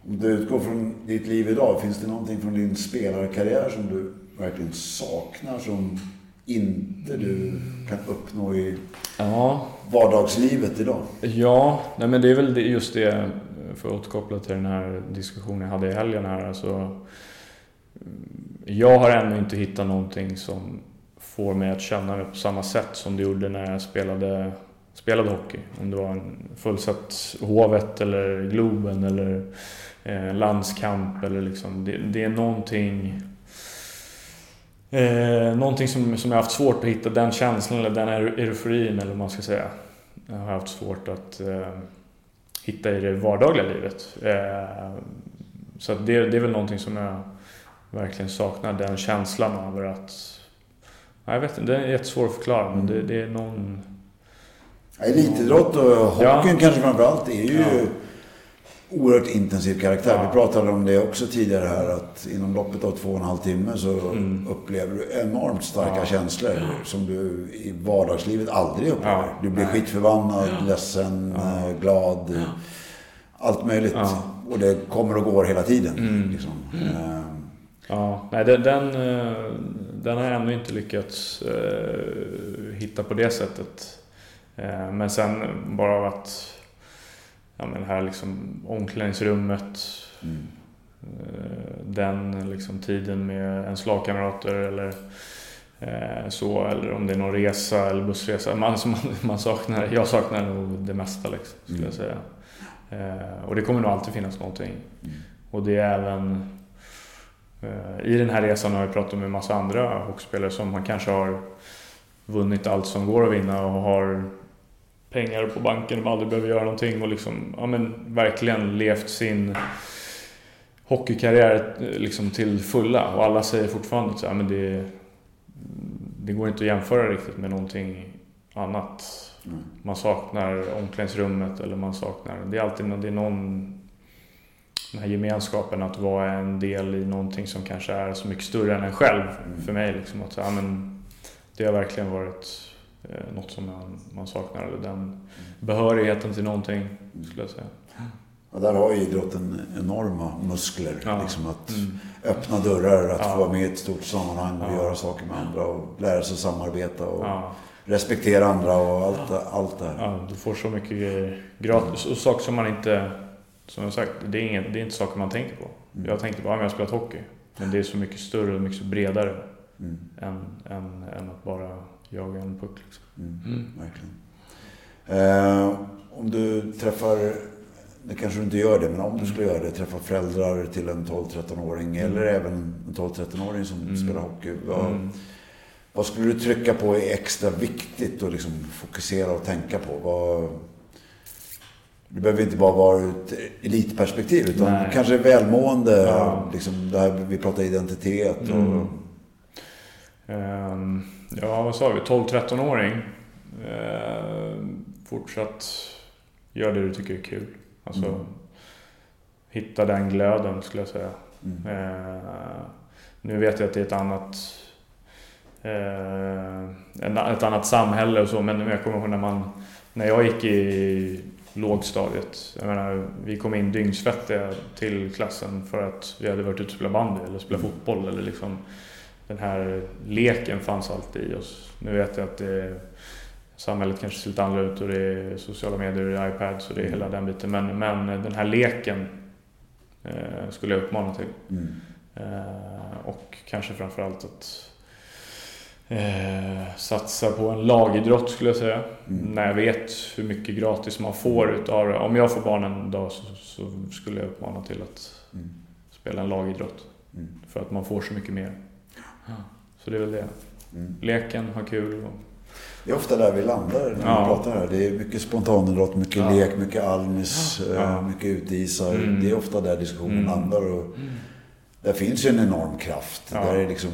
Om du utgår från ditt liv idag, finns det någonting från din spelarkarriär som du verkligen saknar som inte du kan uppnå i ja. vardagslivet idag? Ja, nej men det är väl just det, för att återkoppla till den här diskussionen jag hade i helgen här. Alltså, jag har ännu inte hittat någonting som får mig att känna mig på samma sätt som det gjorde när jag spelade, spelade hockey. Om det var en fullsatt Hovet eller Globen eller eh, landskamp eller liksom. Det, det är någonting Eh, någonting som, som jag haft svårt att hitta, den känslan eller den euforin eller vad man ska säga. Jag har haft svårt att eh, hitta i det vardagliga livet. Eh, så det, det är väl någonting som jag verkligen saknar den känslan över att... Jag vet inte, det är jättesvårt att förklara men det, det är någon... Elitidrott och hockeyn ja. kanske framförallt är ju ja. oerhört intensiv karaktär. Ja. Vi pratade om det också tidigare här att inom loppet av två och en halv timme så mm. upplever du enormt starka ja. känslor som du i vardagslivet aldrig upplever. Du blir skitförbannad, ledsen, eh, glad. Allt möjligt. Och det kommer och går hela tiden. Mm. Liksom. Mm. Ja, nej, den, den, eh, den har jag ännu inte lyckats eh, hitta på det sättet. Eh, men sen bara av att ja, men här liksom omklädningsrummet, mm. den liksom tiden med ens lagkamrater eller så, eller om det är någon resa eller bussresa. Man, alltså man, man saknar, jag saknar nog det mesta liksom, skulle mm. jag säga. Och det kommer nog alltid finnas någonting. Mm. Och det är även I den här resan har jag pratat med en massa andra hockeyspelare som man kanske har vunnit allt som går att vinna och har pengar på banken och aldrig behöver göra någonting och liksom, ja men verkligen levt sin hockeykarriär eh, liksom till fulla och alla säger fortfarande att ja, det, det går inte att jämföra riktigt med någonting annat. Mm. Man saknar omklädningsrummet eller man saknar, det är alltid det är någon den här gemenskapen att vara en del i någonting som kanske är så mycket större än en själv mm. för mig. Liksom, att, ja, men, det har verkligen varit eh, något som man, man saknar, eller den mm. behörigheten till någonting skulle jag säga. Ja, där har idrotten enorma muskler. Ja. Liksom att mm. öppna dörrar, att ja. få vara med i ett stort sammanhang och ja. göra saker med andra och lära sig samarbeta och respektera andra och allt, allt det här. Ja, du får så mycket grejer gratis och saker som man inte som jag sagt, det är, ingen, det är inte saker man tänker på. Mm. Jag tänkte bara att jag har spelat hockey. Men det är så mycket större och mycket bredare mm. än, än, än, att bara jaga en puck. Liksom. Mm. mm. Verkligen. Eh, om du träffar det kanske du inte gör det, men om du skulle göra det, träffa föräldrar till en 12-13-åring mm. eller även en 12-13-åring som mm. spelar hockey. Vad, mm. vad, skulle du trycka på är extra viktigt att liksom fokusera och tänka på? Vad, det behöver inte bara vara ur ett elitperspektiv utan Nej. kanske välmående. Ja. Liksom det här, vi pratar identitet och... Mm. Um, ja, vad sa vi? 12-13-åring. Uh, ehm, fortsatt gör det du tycker är kul. Alltså, mm. hitta den glöden skulle jag säga. Mm. Uh, nu vet jag att det är ett annat uh, ett annat samhälle och så, men jag kommer ihåg när man när jag gick i lågstadiet. Jag menar, vi kom in dyngsvettiga till klassen för att vi hade varit ute och spelat bandy eller spelat mm. fotboll. Eller liksom, den här leken fanns alltid i oss. Nu vet jag att det, samhället kanske ser lite annorlunda ut och det är sociala medier och det är iPads och det är hela den biten. Men, men den här leken eh, skulle jag uppmana till. Mm. Eh, och kanske framförallt att Eh, satsa på en lagidrott skulle jag säga. Mm. När jag vet hur mycket gratis man får utav det. Om jag får barn en dag så, så skulle jag uppmana till att mm. spela en lagidrott. Mm. För att man får så mycket mer. Ja. Så det är väl det. Mm. Leken, ha kul. Och... Det är ofta där vi landar när ja. vi pratar här. Det är mycket spontanidrott, mycket ja. lek, mycket almis, ja. mycket uteisar. Mm. Det är ofta där diskussionen mm. landar. Och där finns ju en enorm kraft. Där är liksom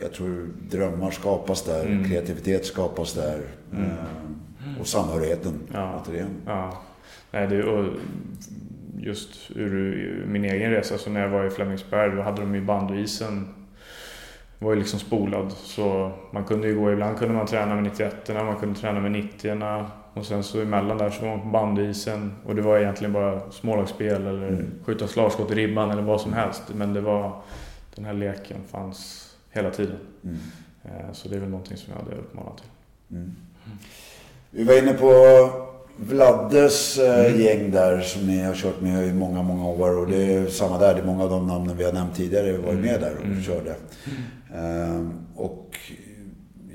jag tror drömmar skapas där, mm. kreativitet skapas där. Mm. Eh, och samhörigheten ja. återigen. Ja. Nej, det, och just ur min egen resa, så när jag var i Flemingsberg, då hade de ju bandyisen var ju liksom spolad. Så man kunde ju gå, ibland kunde man träna med 91 man kunde träna med 90 och sen så emellan där så var man på bandyisen och det var egentligen bara smålagsspel eller mm. skjuta slagskott i ribban eller vad som helst. Men det var, den här leken fanns hela tiden. Mm. Eh, så det är väl någonting som jag hade uppmanat till. Mm. Vi var inne på Vladdes eh, mm. gäng där som ni har kört med i många, många år. Och det är samma där. Det är många av de namnen vi har nämnt tidigare var mm. med där och mm. körde. Mm. Och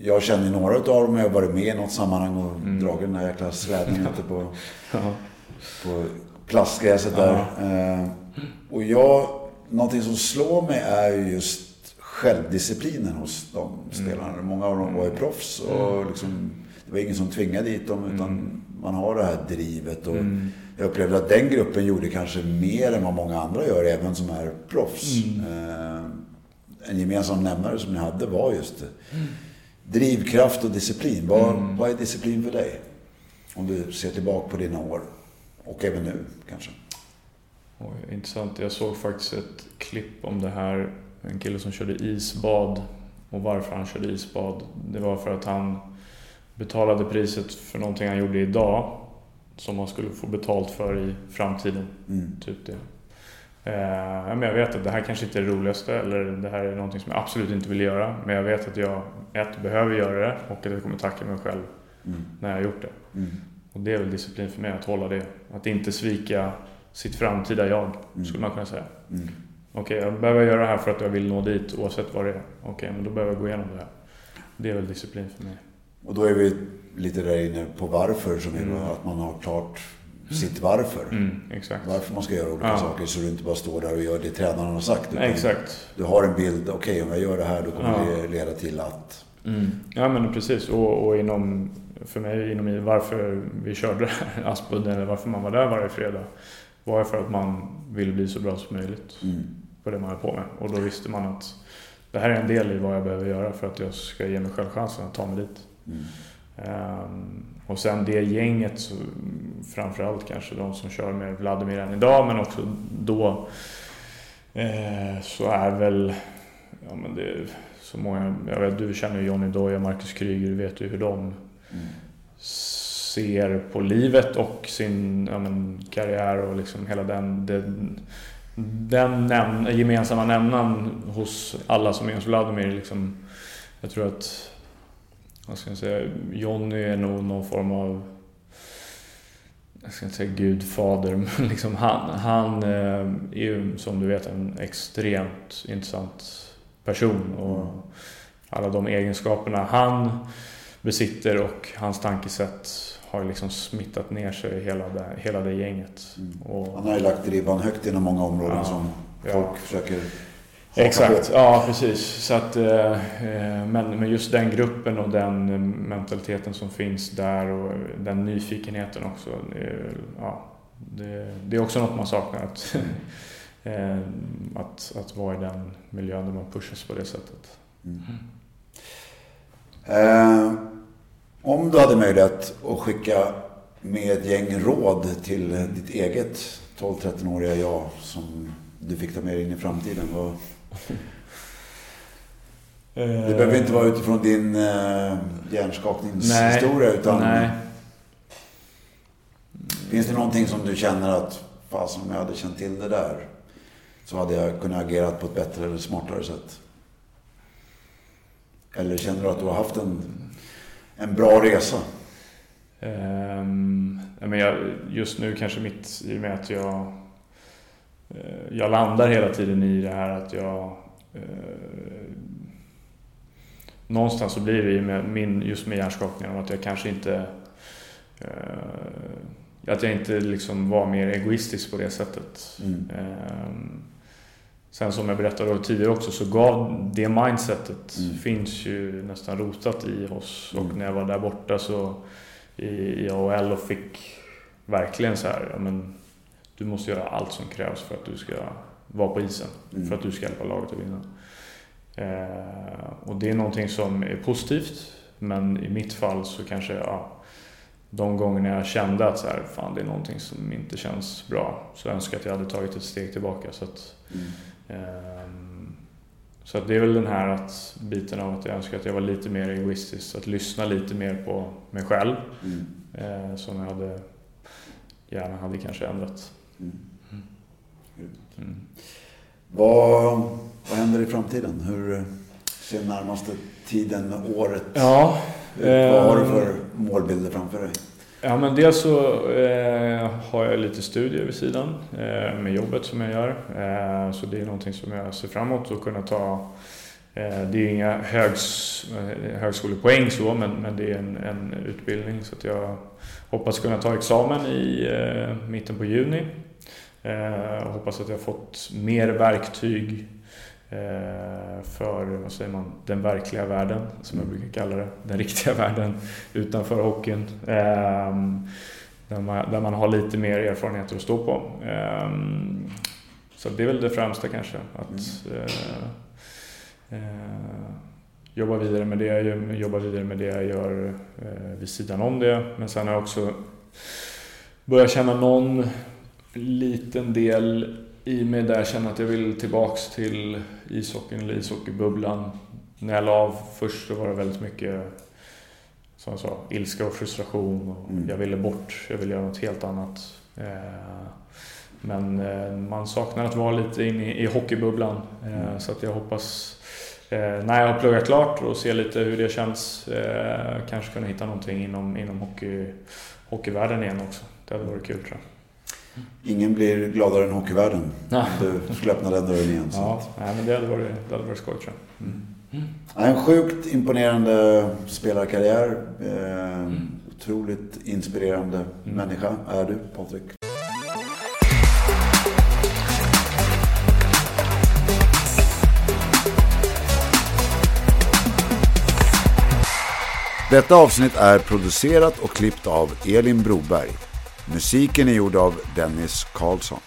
jag känner några av dem. Jag har varit med i något sammanhang och mm. dragit den här jäkla släden ute på, på plastgräset där. Uh, och jag, någonting som slår mig är ju just självdisciplinen hos de spelarna. Mm. Många av dem var ju proffs och mm. liksom, det var ingen som tvingade dit dem utan mm. man har det här drivet. Och mm. Jag upplevde att den gruppen gjorde kanske mer än vad många andra gör, även som är proffs. Mm. Eh, en gemensam nämnare som ni hade var just mm. Drivkraft och disciplin. Vad, vad är disciplin för dig? Om du ser tillbaka på dina år. Och även nu kanske. Oj, intressant. Jag såg faktiskt ett klipp om det här en kille som körde isbad. Och varför han körde isbad, det var för att han betalade priset för någonting han gjorde idag som han skulle få betalt för i framtiden. Mm. Typ det. Eh, men jag vet att det här kanske inte är det roligaste eller det här är någonting som jag absolut inte vill göra. Men jag vet att jag ett, behöver göra det och att jag kommer tacka mig själv mm. när jag har gjort det. Mm. Och det är väl disciplin för mig att hålla det. Att inte svika sitt framtida jag, mm. skulle man kunna säga. Mm. Okej, okay, jag behöver göra det här för att jag vill nå dit oavsett vad det är. Okej, okay, men då behöver jag gå igenom det här. Det är väl disciplin för mig. Och då är vi lite där inne på varför, som är mm. att man har klart sitt varför. Mm. Varför man ska göra olika ja. saker så du inte bara står där och gör det tränaren har sagt. Nej, exakt. Du har en bild, okej okay, om jag gör det här då kommer ja. det leda till att... Mm. Ja men precis och, och, inom, för mig inom varför vi körde Aspudden eller varför man var där varje fredag var för att man ville bli så bra som möjligt. Mm på det man är på med. Och då visste man att det här är en del i vad jag behöver göra för att jag ska ge mig själv chansen att ta mig dit. Mm. Um, och sen det gänget, så, framförallt kanske de som kör med Vladimir än idag, men också då, eh, så är väl, ja men det är så många, jag vet du känner ju Johnny Doja, Marcus Kryger, du vet ju hur de mm. ser på livet och sin ja, men, karriär och liksom hela den, den den näm gemensamma nämnaren hos alla som är hos Vladimir. Liksom, jag tror att, vad ska jag säga, Jonny är nog någon form av, jag ska inte säga gudfader, men liksom han, han eh, är ju som du vet en extremt intressant person. Och alla de egenskaperna han besitter och hans tankesätt har liksom smittat ner sig hela det, hela det gänget. Mm. Och, Han har ju lagt ribban högt inom många områden Ja, som ja. folk försöker haka Exakt, ja precis. Så att, eh, eh, men, men just den gruppen och den eh, mentaliteten som finns där och den nyfikenheten också. Ja, det, det är också något man saknar. Att, att, att vara i den miljön där man pushas på det sättet. Mm. Eh, om du hade möjlighet att skicka med ett gäng råd till ditt eget 12-13-åriga jag som du fick ta med dig in i framtiden. Vad, det behöver inte vara utifrån din eh, hjärnskakningshistoria utan Nej. finns det någonting som du känner att fasen om jag hade känt till det där så hade jag kunnat agera på ett bättre eller smartare sätt? Eller känner du att du har haft en, en bra resa? Ja, men jag, just nu kanske mitt, i och med att jag, eh, jag landar hela tiden i det här att jag eh, Någonstans så blir det ju med min, just med hjärnskakningen att jag kanske inte eh, Att jag inte liksom var mer egoistisk på det sättet. Mm. Ehm, Sen som jag berättade tidigare också så gav det mindsetet Mm. finns ju nästan rotat i oss. Mm. Och när jag var där borta så i, i AHL och fick verkligen så här, ja, men du måste göra allt som krävs för att du ska vara på isen. Mm. För att du ska hjälpa laget att vinna. Eh, och det är någonting som är positivt. Men i mitt fall så kanske, ja, de gångerna jag kände att så här, fan det är någonting som inte känns bra. Så önskar jag att jag hade tagit ett steg tillbaka. Så att, Mm. Ehm, Så att det är väl den här att, biten av att jag önskar att jag var lite mer egoistisk. Att lyssna lite mer på mig själv. Mm. eh, Som jag hade, gärna hade kanske ändrat. Mm. Vad, vad händer i framtiden? Hur ser närmaste tiden, året Ja, ut? Vad har du ehm, för målbilder framför dig? Ja men dels så eh, har jag lite studier vid sidan eh, med jobbet som jag gör. Eh, så det är någonting som jag ser fram emot att kunna ta. Eh, det är inga högs, eh, högskolepoäng så men, men det är en, en utbildning så att jag hoppas kunna ta examen i eh, mitten på juni. Eh, jag hoppas att jag har fått mer verktyg eh, för, vad säger man, den verkliga världen som jag brukar kalla det. Den riktiga världen utanför hockeyn. Ehm, där, man, där man har lite mer erfarenheter att stå på. Ehm, så det är väl det främsta kanske. Att eh, jobba vidare med det jag gör, jobba vidare med det jag gör vid sidan om det. Men sen har jag också börjat känna någon liten del i mig där jag känner att jag vill tillbaks till ishockeyn eller ishockeybubblan. När jag la av först så var det väldigt mycket som jag sa, ilska och frustration. Och Mm. Jag ville bort, jag ville göra något helt annat. Eh, Men eh, man saknar att vara lite inne i hockeybubblan. Eh, Mm. Så att jag hoppas när jag har pluggat klart och ser lite hur det känns kanske kunna hitta någonting inom, inom hockey, hockeyvärlden igen också. Det hade varit kul tror jag. Ingen blir gladare än hockeyvärlden. Ja. Du skulle öppna den dörren igen. Så. Ja, nej, men det hade varit, det hade varit skoj tror jag. Mm. Ja, En sjukt imponerande spelarkarriär. Eh, Mm. Otroligt inspirerande människa är du, Patrik. Detta avsnitt är producerat och klippt av Elin Broberg. Musiken är gjord av Dennis Karlsson.